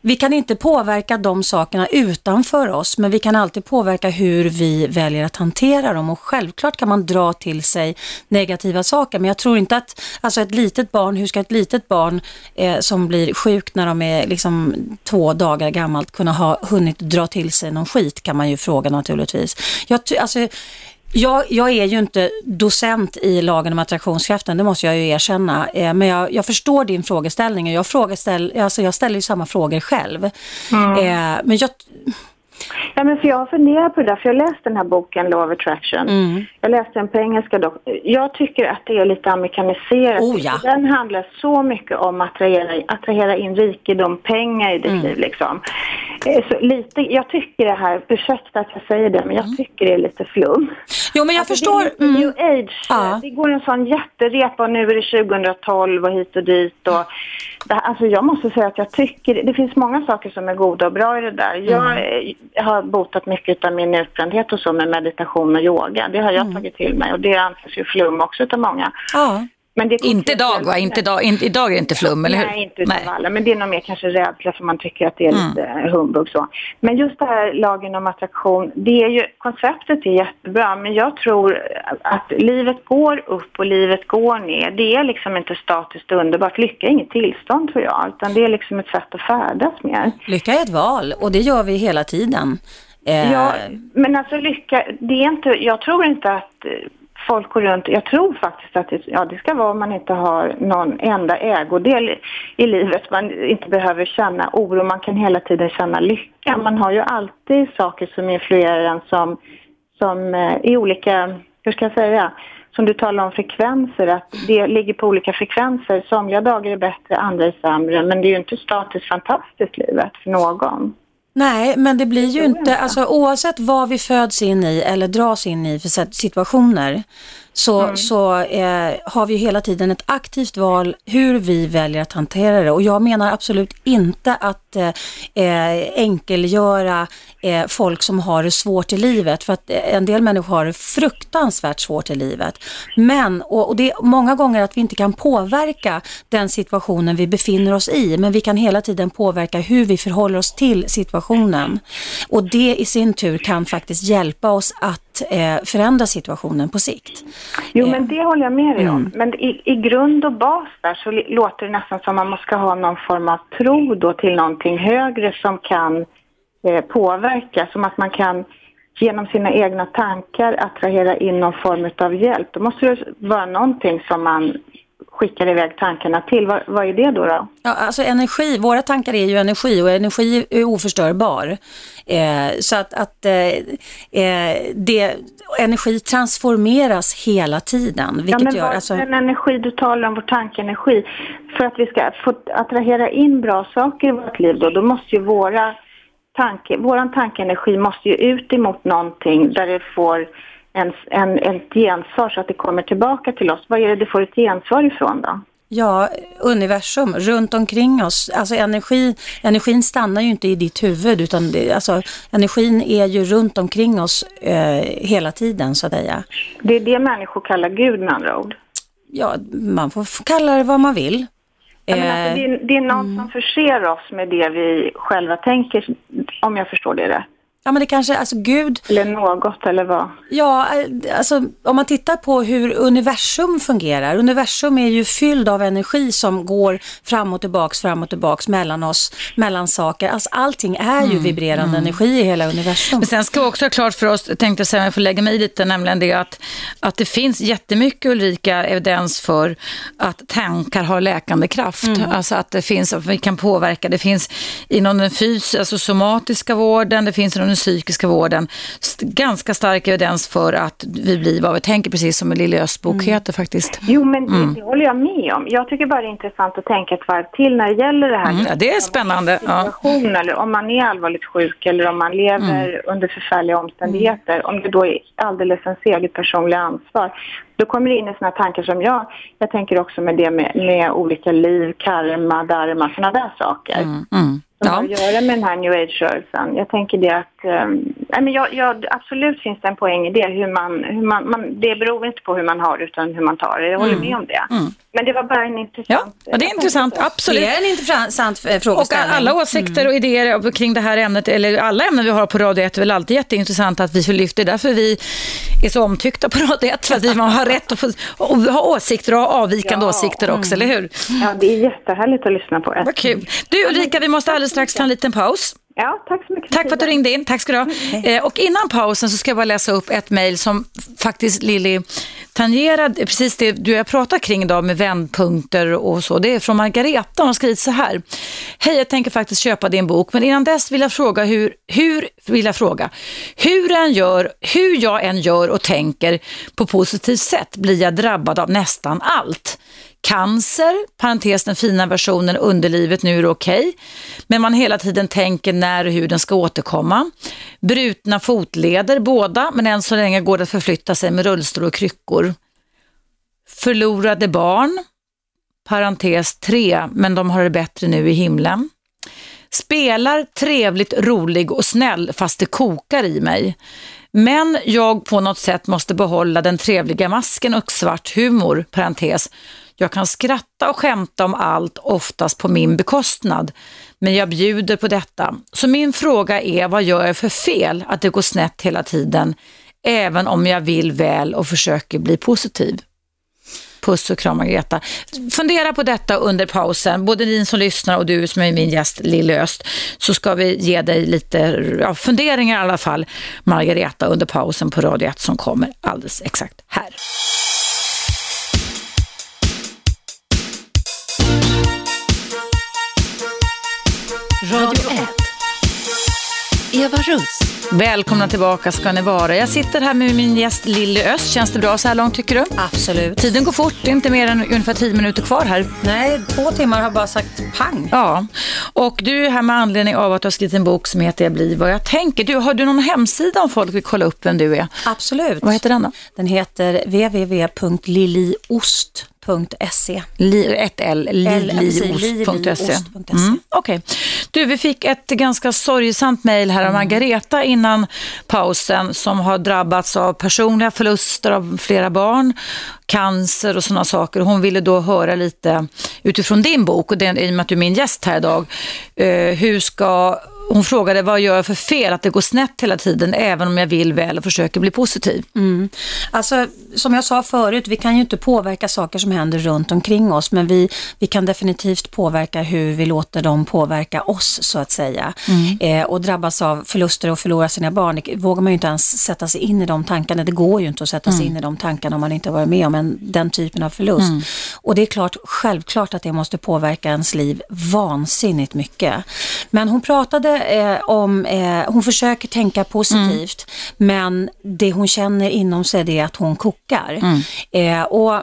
Speaker 1: vi kan inte påverka de sakerna utanför oss, men vi kan alltid påverka hur vi väljer att hantera dem. Och självklart kan man dra till sig negativa saker, men jag tror inte att alltså ett litet barn, hur ska ett litet barn eh, som blir sjukt när de är liksom två dagar gammalt kunna ha hunnit dra till sig någon skit, kan man ju fråga naturligtvis. Jag, alltså, jag, jag, är ju inte docent i lagen om attraktionskraften, det måste jag ju erkänna. Eh, men jag, jag, förstår din frågeställning och jag, frågeställ, alltså jag ställer ju samma frågor själv. Mm. Eh, men jag,
Speaker 7: Ja, men för jag har funderat på det där, för jag läste den här boken Law of Attraction. Mm. Jag läste den på engelska dock. Jag tycker att det är lite amerikaniserat.
Speaker 1: Oh, ja.
Speaker 7: Den handlar så mycket om att attrahera, attrahera in rikedom, pengar i ditt mm. liv liksom. Eh, så lite, jag tycker det här, ursäkta att jag säger det, men jag mm. tycker det är lite flum.
Speaker 1: Jo, men jag alltså, förstår.
Speaker 7: Det är mm. new age. Ja. Det går en sån jätterepa och nu är det 2012 och hit och dit. Och, det, alltså jag måste säga att jag tycker, det finns många saker som är goda och bra i det där. Jag mm. har botat mycket av min utbrändhet och så med meditation och yoga. Det har jag mm. tagit till mig och det anses ju flum också av många.
Speaker 2: Ja inte idag va? Inte idag, inte, idag är det inte flum, eller hur?
Speaker 7: Nej, inte utav alla. Men det är nog mer kanske rädsla för man tycker att det är mm. lite humbug så. Men just det här lagen om attraktion, det är ju, konceptet är jättebra men jag tror att livet går upp och livet går ner. Det är liksom inte statiskt underbart. Lycka är inget tillstånd tror jag, utan det är liksom ett sätt att färdas mer.
Speaker 1: Lycka är ett val och det gör vi hela tiden.
Speaker 7: Ja, men alltså lycka, det är inte, jag tror inte att folk går runt, jag tror faktiskt att det, ja, det ska vara om man inte har någon enda ägodel i livet. Man inte behöver känna oro, man kan hela tiden känna lycka. Man har ju alltid saker som influerar en som, som eh, i olika, hur ska jag säga, som du talar om frekvenser, att det ligger på olika frekvenser. Somliga dagar är bättre, andra är sämre, men det är ju inte statiskt fantastiskt livet för någon.
Speaker 1: Nej, men det blir ju inte, alltså oavsett vad vi föds in i eller dras in i för situationer så, mm. så eh, har vi hela tiden ett aktivt val hur vi väljer att hantera det. Och jag menar absolut inte att eh, eh, enkelgöra eh, folk som har det svårt i livet. För att eh, en del människor har det fruktansvärt svårt i livet. Men, och, och det är många gånger att vi inte kan påverka den situationen vi befinner oss i. Men vi kan hela tiden påverka hur vi förhåller oss till situationen. Och det i sin tur kan faktiskt hjälpa oss att att eh, förändra situationen på sikt.
Speaker 7: Jo, men det håller jag med dig om. Mm. Men i, i grund och bas där så låter det nästan som man måste ha någon form av tro då till någonting högre som kan eh, påverka, som att man kan genom sina egna tankar attrahera in någon form av hjälp. Då måste det vara någonting som man skickar iväg tankarna till. Vad, vad, är det då? då?
Speaker 1: Ja, alltså energi, våra tankar är ju energi och energi är oförstörbar. Eh, så att, att eh, eh det, energi transformeras hela tiden. Vilket
Speaker 7: ja, men
Speaker 1: gör,
Speaker 7: alltså... den energi du talar om, vår tankeenergi, för att vi ska få attrahera in bra saker i vårt liv då, då måste ju våra tanke, våran tankeenergi måste ju ut emot någonting där det får en, en, ett gensvar så att det kommer tillbaka till oss. Vad är det du får ett gensvar ifrån då?
Speaker 1: Ja, universum runt omkring oss. Alltså energi, energin stannar ju inte i ditt huvud utan det, alltså, energin är ju runt omkring oss eh, hela tiden så att säga.
Speaker 7: Det är det människor kallar Gud med andra ord?
Speaker 1: Ja, man får kalla det vad man vill.
Speaker 7: alltså, det, är, det är någon mm. som förser oss med det vi själva tänker, om jag förstår det rätt.
Speaker 1: Ja men det kanske, alltså Gud...
Speaker 7: Eller något eller vad?
Speaker 1: Ja, alltså om man tittar på hur universum fungerar. Universum är ju fylld av energi som går fram och tillbaks, fram och tillbaks mellan oss, mellan saker. Alltså allting är ju mm, vibrerande mm. energi i hela universum.
Speaker 2: Men sen ska vi också ha klart för oss, tänkte jag säga, jag får lägga mig i lite, nämligen det att, att det finns jättemycket Ulrika evidens för att tankar har läkande kraft. Mm. Alltså att det finns, att vi kan påverka. Det finns inom den fysiska, alltså somatiska vården, det finns inom den psykiska vården ganska stark evidens för att vi blir vad vi tänker, precis som Lille Östbok mm. heter faktiskt.
Speaker 7: Jo, men det, mm. det, håller jag med om. Jag tycker bara det är intressant att tänka ett varv till när det gäller det här. Mm,
Speaker 2: ja, det är spännande.
Speaker 7: Ja. Eller om man är allvarligt sjuk eller om man lever mm. under förfärliga omständigheter. Om det då är alldeles ens eget personliga ansvar. Då kommer det in i sådana tankar som jag, jag tänker också med det med, med olika liv, karma, dharma, sådana där saker. Mm, mm som ja. har att göra med den här new age-rörelsen. Jag tänker det att, um, men jag, jag, absolut finns det en poäng i det. Hur man, hur man, man, det beror inte på hur man har utan hur man tar det. Jag håller mm. med om det. Mm. Men det var bara en intressant...
Speaker 2: Ja, det är intressant, absolut.
Speaker 1: Det är en intressant eh, frågeställning.
Speaker 2: Och alla åsikter och idéer kring det här ämnet, eller alla ämnen vi har på Radio 1 är väl alltid jätteintressant att vi får lyfta. Det är därför vi är så omtyckta på Radio 1, för att vi har rätt att få, ha åsikter och ha avvikande ja. åsikter också, mm. eller hur?
Speaker 7: Ja, det är jättehärligt att lyssna på.
Speaker 2: Vad kul. Du Ulrika, vi måste alldeles strax ta en liten paus.
Speaker 7: Ja, tack så mycket.
Speaker 2: Tack för att du ringde in. Tack ska du ha. <laughs> Eh, och innan pausen så ska jag bara läsa upp ett mejl som faktiskt Lilly tangerade, precis det du har pratat kring idag med vändpunkter och så. Det är från Margareta. Hon har skrivit så här. Hej, jag tänker faktiskt köpa din bok, men innan dess vill jag fråga hur, hur vill jag fråga, hur, en gör, hur jag än gör och tänker på positivt sätt blir jag drabbad av nästan allt. Cancer, parentes den fina versionen, underlivet, nu är det okej. Okay. Men man hela tiden tänker när och hur den ska återkomma. Brutna fotleder, båda, men än så länge går det att förflytta sig med rullstol och kryckor. Förlorade barn, parentes 3, men de har det bättre nu i himlen. Spelar trevligt, rolig och snäll fast det kokar i mig. Men jag på något sätt måste behålla den trevliga masken och svart humor, parentes, jag kan skratta och skämta om allt, oftast på min bekostnad, men jag bjuder på detta. Så min fråga är, vad gör jag för fel att det går snett hela tiden, även om jag vill väl och försöker bli positiv? Puss och kram Margareta. Fundera på detta under pausen, både ni som lyssnar och du som är min gäst Lille Öst, så ska vi ge dig lite ja, funderingar i alla fall, Margareta, under pausen på Radio 1 som kommer alldeles exakt här.
Speaker 3: Radio 1. Eva Russ.
Speaker 2: Välkomna tillbaka ska ni vara. Jag sitter här med min gäst Lilly Öst. Känns det bra så här långt tycker du?
Speaker 1: Absolut.
Speaker 2: Tiden går fort, det är inte mer än ungefär tio minuter kvar här.
Speaker 1: Nej, två timmar har bara sagt pang.
Speaker 2: Ja, och du är här med anledning av att du har skrivit en bok som heter Jag blir vad jag tänker. Du, har du någon hemsida om folk vill kolla upp vem du är?
Speaker 1: Absolut.
Speaker 2: Vad heter den då?
Speaker 1: Den heter www.liliost.se
Speaker 2: Se. Ett L, liliost.se. Mm, Okej. Okay. Du, vi fick ett ganska sorgsamt mejl här av mm. Margareta innan pausen som har drabbats av personliga förluster av flera barn, cancer och sådana saker. Hon ville då höra lite utifrån din bok och den, i och med att du är min gäst här idag, eh, hur ska hon frågade vad gör jag för fel, att det går snett hela tiden, även om jag vill väl och försöker bli positiv.
Speaker 1: Mm. Alltså, som jag sa förut, vi kan ju inte påverka saker som händer runt omkring oss, men vi, vi kan definitivt påverka hur vi låter dem påverka oss, så att säga. Mm. Eh, och drabbas av förluster och förlora sina barn, det vågar man ju inte ens sätta sig in i de tankarna. Det går ju inte att sätta sig mm. in i de tankarna om man inte har varit med om en, den typen av förlust. Mm. Och det är klart, självklart att det måste påverka ens liv vansinnigt mycket. Men hon pratade eh, om, eh, hon försöker tänka positivt, mm. men det hon känner inom sig är att hon kokar. Mm. Eh, och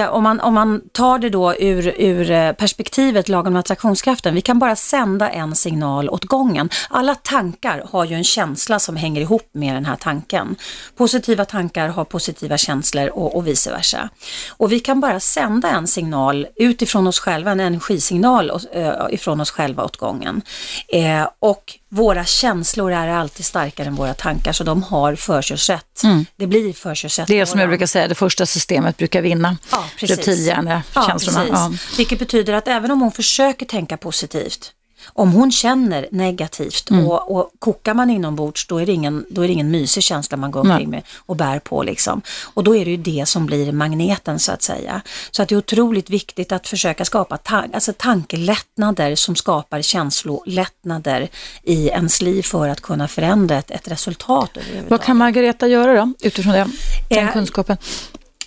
Speaker 1: om man, om man tar det då ur, ur eh, perspektivet lagen om attraktionskraften, vi kan bara sända en signal åt gången. Alla tankar har ju en känsla som hänger ihop med den här tanken. Positiva tankar har positiva känslor och, och vice versa. Och vi kan bara sända en signal utifrån oss själva, en energisignal uh, ifrån oss själva åt gången. Eh, och våra känslor är alltid starkare än våra tankar så de har förkörsrätt. Mm. Det blir förkörsrätt.
Speaker 2: Det är som jag brukar säga, det första systemet brukar vinna. Ja, precis. Reptilhjärnekänslorna. Ja,
Speaker 1: ja. Vilket betyder att även om hon försöker tänka positivt om hon känner negativt mm. och, och kokar man inombords då är, det ingen, då är det ingen mysig känsla man går omkring med och bär på. Liksom. Och då är det ju det som blir magneten så att säga. Så att det är otroligt viktigt att försöka skapa ta alltså tankelättnader som skapar känslolättnader i ens liv för att kunna förändra ett, ett resultat.
Speaker 2: Vad kan Margareta göra då utifrån det, den eh, kunskapen?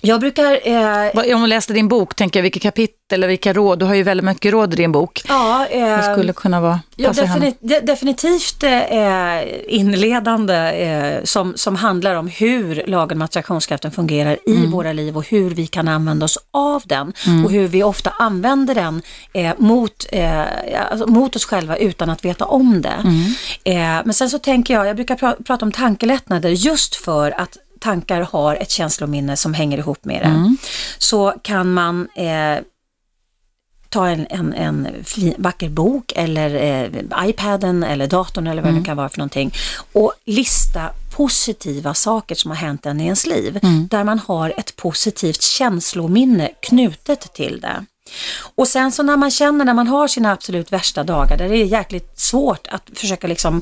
Speaker 1: Jag brukar...
Speaker 2: Eh, Om du läste din bok, tänker jag, vilka kapitel eller vilka råd? Du har ju väldigt mycket råd i din bok.
Speaker 1: Ja,
Speaker 2: eh, det skulle kunna vara...
Speaker 1: Ja, defini de, definitivt eh, inledande eh, som, som handlar om hur lagen om attraktionskraften fungerar i mm. våra liv och hur vi kan använda oss av den mm. och hur vi ofta använder den eh, mot, eh, alltså, mot oss själva utan att veta om det. Mm. Eh, men sen så tänker jag, jag brukar pra prata om tankelättnader just för att tankar har ett känslominne som hänger ihop med det. Mm. Så kan man eh, ta en, en, en fin, vacker bok eller eh, iPaden eller datorn eller vad mm. det kan vara för någonting och lista positiva saker som har hänt en i ens liv, mm. där man har ett positivt känslominne knutet till det. Och sen så när man känner när man har sina absolut värsta dagar där det är jäkligt svårt att försöka liksom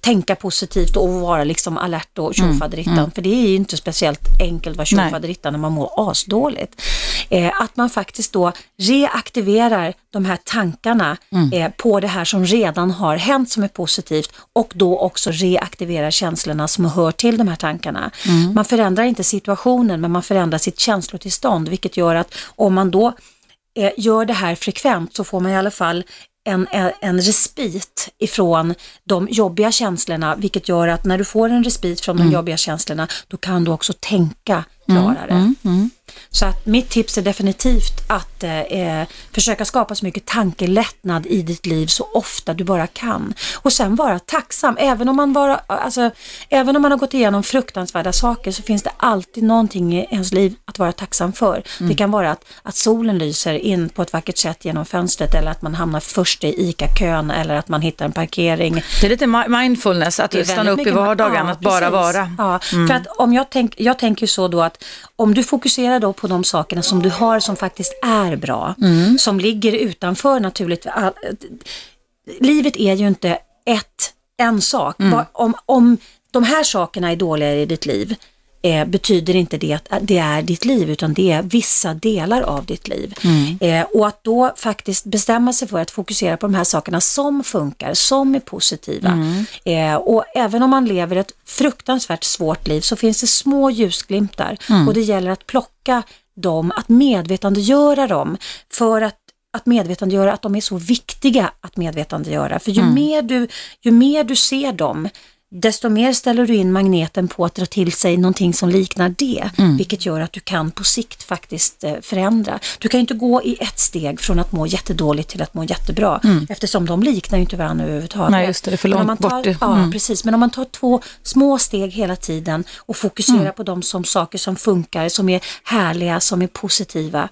Speaker 1: tänka positivt och vara liksom alert och tjofaderittan. Mm, mm. För det är ju inte speciellt enkelt att vara tjofaderittan när man mår asdåligt. Eh, att man faktiskt då reaktiverar de här tankarna mm. eh, på det här som redan har hänt som är positivt och då också reaktiverar känslorna som hör till de här tankarna. Mm. Man förändrar inte situationen men man förändrar sitt känslotillstånd vilket gör att om man då eh, gör det här frekvent så får man i alla fall en, en respit ifrån de jobbiga känslorna, vilket gör att när du får en respit från de mm. jobbiga känslorna, då kan du också tänka klarare. Mm, mm, mm. Så att mitt tips är definitivt att eh, försöka skapa så mycket tankelättnad i ditt liv så ofta du bara kan. Och sen vara tacksam, även om man, bara, alltså, även om man har gått igenom fruktansvärda saker så finns det alltid någonting i ens liv att vara tacksam för. Mm. Det kan vara att, att solen lyser in på ett vackert sätt genom fönstret eller att man hamnar först i ICA-kön eller att man hittar en parkering.
Speaker 2: Det är lite mindfulness, att stanna upp i vardagen, ja, att bara vara.
Speaker 1: Ja, mm. för att om jag, tänk, jag tänker så då att om du fokuserar då på de sakerna som du har som faktiskt är bra, mm. som ligger utanför naturligt. Livet är ju inte ett, en sak. Mm. Om, om de här sakerna är dåliga i ditt liv, eh, betyder inte det att det är ditt liv utan det är vissa delar av ditt liv. Mm. Eh, och att då faktiskt bestämma sig för att fokusera på de här sakerna som funkar, som är positiva. Mm. Eh, och även om man lever ett fruktansvärt svårt liv så finns det små ljusglimtar mm. och det gäller att plocka dem, att medvetandegöra dem för att att medvetandegöra att de är så viktiga att medvetandegöra. För ju, mm. mer, du, ju mer du ser dem, desto mer ställer du in magneten på att dra till sig någonting som liknar det, mm. vilket gör att du kan på sikt faktiskt eh, förändra. Du kan inte gå i ett steg från att må jättedåligt till att må jättebra, mm. eftersom de liknar inte varandra överhuvudtaget.
Speaker 2: Nej, just det, det är för långt
Speaker 1: tar,
Speaker 2: bort.
Speaker 1: Mm. Ja, precis. Men om man tar två små steg hela tiden och fokuserar mm. på dem som saker som funkar, som är härliga, som är positiva,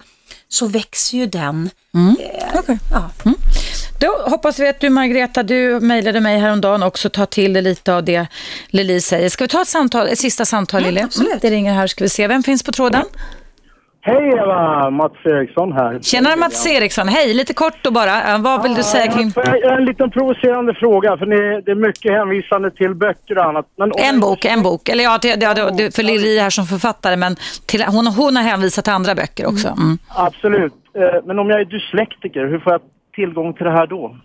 Speaker 1: så växer ju den.
Speaker 2: Mm. Eh, okay. ja. mm. Då hoppas vi att du Margareta, du mejlade mig häromdagen också, tar till dig lite av det Lili säger. Ska vi ta ett, samtal, ett sista samtal
Speaker 1: mm,
Speaker 2: Lili?
Speaker 1: Absolut.
Speaker 2: Det ringer här, ska vi se. Vem finns på tråden?
Speaker 8: Hej Eva! Mats Eriksson här.
Speaker 2: Tjenare Mats Eriksson, hej! Lite kort då bara. Eh, Vad vill du säga kring...
Speaker 8: Jag har en liten provocerande fråga, för ni, det är mycket hänvisande till böcker och annat. Men
Speaker 2: En bok, en bok. Eller ja, det, det, det, det, för Lili här som författare, men till, hon, hon har hänvisat till andra böcker också. Mm.
Speaker 8: Absolut. Eh, Men om jag är dyslektiker, hur får jag tillgång till det här då?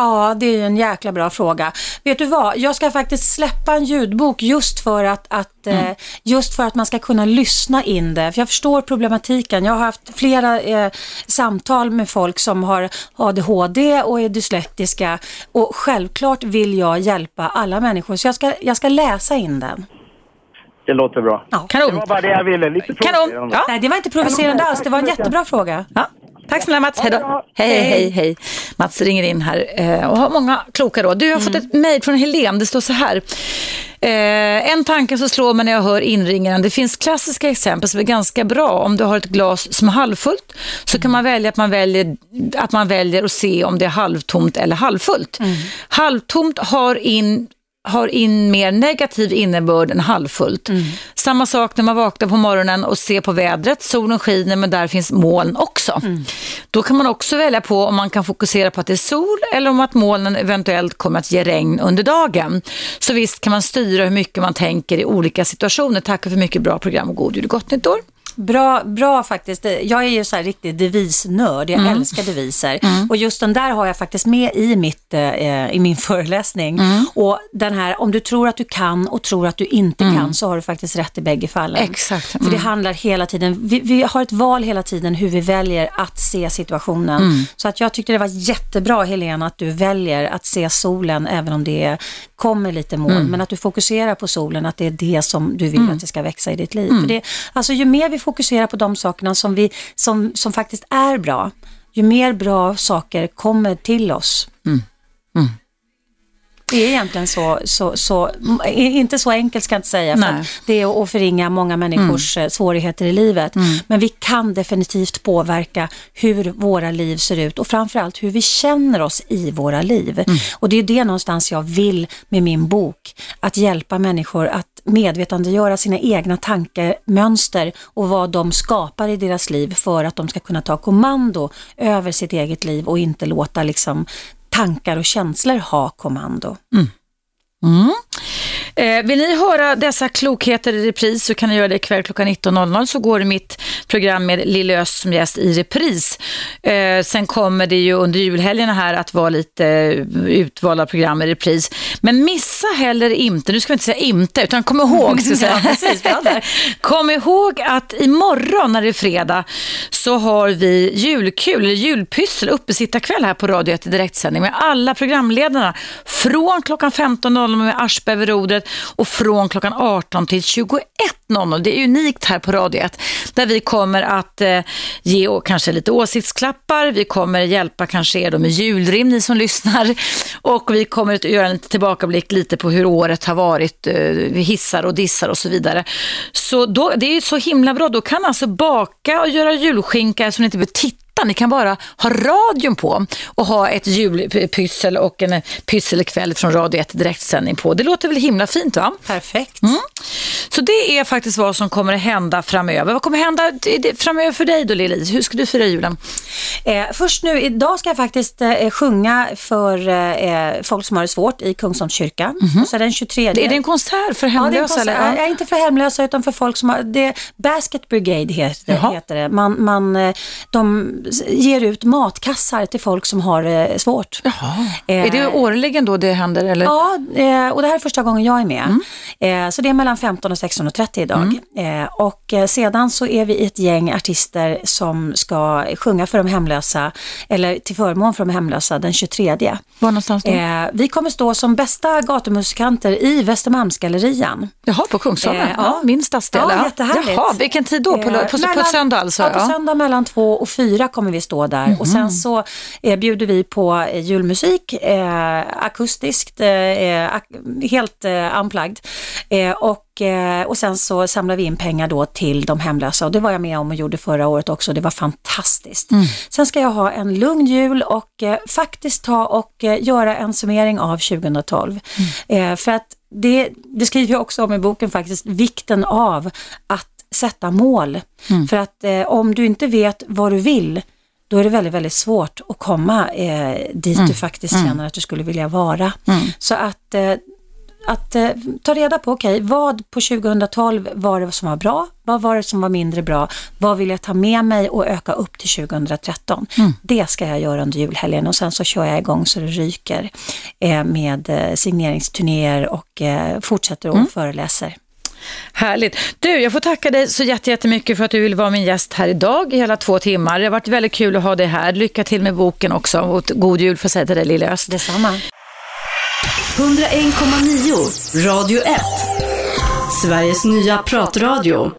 Speaker 1: Ja, det är ju en jäkla bra fråga. Vet du vad, jag ska faktiskt släppa en ljudbok just för att, att, eh, just för att man ska kunna lyssna in det. För jag förstår problematiken. Jag har haft flera eh, samtal med folk som har ADHD och är dyslektiska och självklart vill jag hjälpa alla människor. Så jag ska, jag ska läsa in den.
Speaker 8: Det låter bra.
Speaker 1: Ja.
Speaker 8: Det var bara det jag ville. Lite
Speaker 2: Kanon! Ja.
Speaker 1: Nej, det var inte provocerande alls. Det var en jättebra fråga.
Speaker 2: Ja. Tack snälla Mats, hej då. Hej, hej, hej. Mats ringer in här eh, och har många kloka råd. Du jag har fått ett mejl från Helene, det står så här. Eh, en tanke som slår mig när jag hör inringaren, det finns klassiska exempel som är ganska bra. Om du har ett glas som är halvfullt så kan man välja att man väljer att man väljer att se om det är halvtomt eller halvfullt. Halvtomt har in har in mer negativ innebörd än halvfullt. Samma sak när man vaknar på morgonen och ser på vädret. Solen skiner men där finns moln också. Då kan man också välja på om man kan fokusera på att det är sol eller om att molnen eventuellt kommer att ge regn under dagen. Så visst kan man styra hur mycket man tänker i olika situationer. Tack för mycket bra program och god jul och gott nytt år.
Speaker 1: Bra, bra faktiskt. Jag är ju så här riktig devisnörd. Jag älskar deviser. Och just den där har jag faktiskt med i, mitt, eh, i min <laughs> föreläsning. Och den här, om du tror att du kan och tror att du inte kan så har du faktiskt rätt i bägge fallen.
Speaker 2: Exakt.
Speaker 1: För det handlar hela tiden, vi, vi har ett val hela tiden hur vi väljer att se situationen. Så att jag tyckte det var jättebra Helena att du väljer att se solen även om det kommer lite moln. Men att du fokuserar på solen, att det är det som du vill att det ska växa i ditt liv. För det, alltså ju mer vi fokuserar på de sakerna som, vi, som, som faktiskt är bra, ju mer bra saker kommer till oss. Det är egentligen så, så, så, inte så enkelt ska jag inte säga, för det är att förringa många människors eh, svårigheter i livet. Men vi kan definitivt påverka hur våra liv ser ut och framförallt hur vi känner oss i våra liv. Och det är det någonstans jag vill med min bok, att hjälpa människor att medvetandegöra sina egna tankemönster och vad de skapar i deras liv för att de ska kunna ta kommando över sitt eget liv och inte låta liksom tankar och känslor ha kommando. Mm. Mm.
Speaker 2: Eh, vill ni höra dessa klokheter i repris så kan ni göra det ikväll klockan 19.00 så går mitt program med Lille Öst som gäst i repris. Eh, sen kommer det ju under julhelgerna här att vara lite eh, utvalda program i repris. Men missa heller inte, nu ska vi inte säga inte, utan kom ihåg, ska säga. <laughs>
Speaker 1: Ja, precis.
Speaker 2: Kom ihåg att imorgon när det är fredag så har vi julkul, eller julpyssel, uppesittarkväll här på Radio 1 i direktsändning med alla programledarna från klockan 15.00 med Aschberg vid rodret och från klockan 18 till 21.00. Det är unikt här på Radio 1 där vi kommer att eh, ge kanske lite åsiktsklappar, vi kommer hjälpa kanske er då med julrim, ni som lyssnar och vi kommer att göra en tillbakablick lite på hur året har varit, eh, vi hissar och dissar och så vidare. Så då, det är ju så himla bra, då kan man alltså baka och göra julskinka så ni inte behöver titta ni kan bara ha radion på och ha ett julpyssel och en pysselkväll från Radio 1 direktsändning på. Det låter väl himla fint va?
Speaker 1: Perfekt.
Speaker 2: Så det är faktiskt vad som kommer att hända framöver. Vad kommer att hända framöver för dig då Lili? Hur ska du fira julen?
Speaker 1: Eh, först nu, idag ska jag faktiskt eh, sjunga för eh, folk som har det svårt i Kungsholms kyrka. Så den 23.
Speaker 2: Är det en konsert för
Speaker 1: Ja, det är
Speaker 2: hemlösa? eller?
Speaker 1: Ja, inte för hemlösa utan för folk som har, det, Basket Brigade heter, heter det. Man, man, eh, de ger ut matkassar till folk som har det svårt.
Speaker 2: Jaha.
Speaker 1: Eh,
Speaker 2: Är det årligen då det händer? Eller?
Speaker 1: Ja, eh, och det här är första gången jag är med. Eh, Så det är mellan 15 och 16.30 idag. Eh, Och eh, sedan så är vi ett gäng artister som ska sjunga för de hemlösa, eller till förmån för de hemlösa den 23.
Speaker 2: Var någonstans då?
Speaker 1: Eh, Vi kommer stå som bästa gatumusikanter i Västermalmsgallerian.
Speaker 2: Jaha, på Kungsholmen?
Speaker 1: Eh,
Speaker 2: ja.
Speaker 1: ja.
Speaker 2: min stadsdel.
Speaker 1: Ja, jättehärligt.
Speaker 2: Jaha, vilken tid då? På, på,
Speaker 1: Eh,
Speaker 2: på, på söndag alltså?
Speaker 1: Ja, på söndag mellan två och fyra kommer vi stå där. Och sen så eh, bjuder vi på eh, julmusik, eh, akustiskt, eh, eh, ak- helt eh, unplugged. Eh, och, och sen så samlar vi in pengar då till de hemlösa. Och det var jag med om och gjorde förra året också. Det var fantastiskt. Sen ska jag ha en lugn jul och eh, faktiskt ta och eh, göra en summering av 2012. Eh, för att det, det skriver jag också om i boken faktiskt, vikten av att sätta mål. För att eh, om du inte vet vad du vill, då är det väldigt, väldigt svårt att komma eh, dit du faktiskt känner att du skulle vilja vara. Så att eh, att eh, ta reda på, okej, okay, vad på 2012 var det som var bra? Vad var det som var mindre bra? Vad vill jag ta med mig och öka upp till 2013? Mm. Det ska jag göra under julhelgen och sen så kör jag igång så det ryker eh, med eh, signeringsturnéer och fortsätter och mm. föreläser.
Speaker 2: Härligt. Du, jag får tacka dig så jättemycket för att du vill vara min gäst här idag i hela två timmar. Det har varit väldigt kul att ha dig här. Lycka till med boken också och god jul får säga till dig Lilla Öst.
Speaker 1: Detsamma.
Speaker 3: 101,9 Radio 1 Sveriges nya pratradio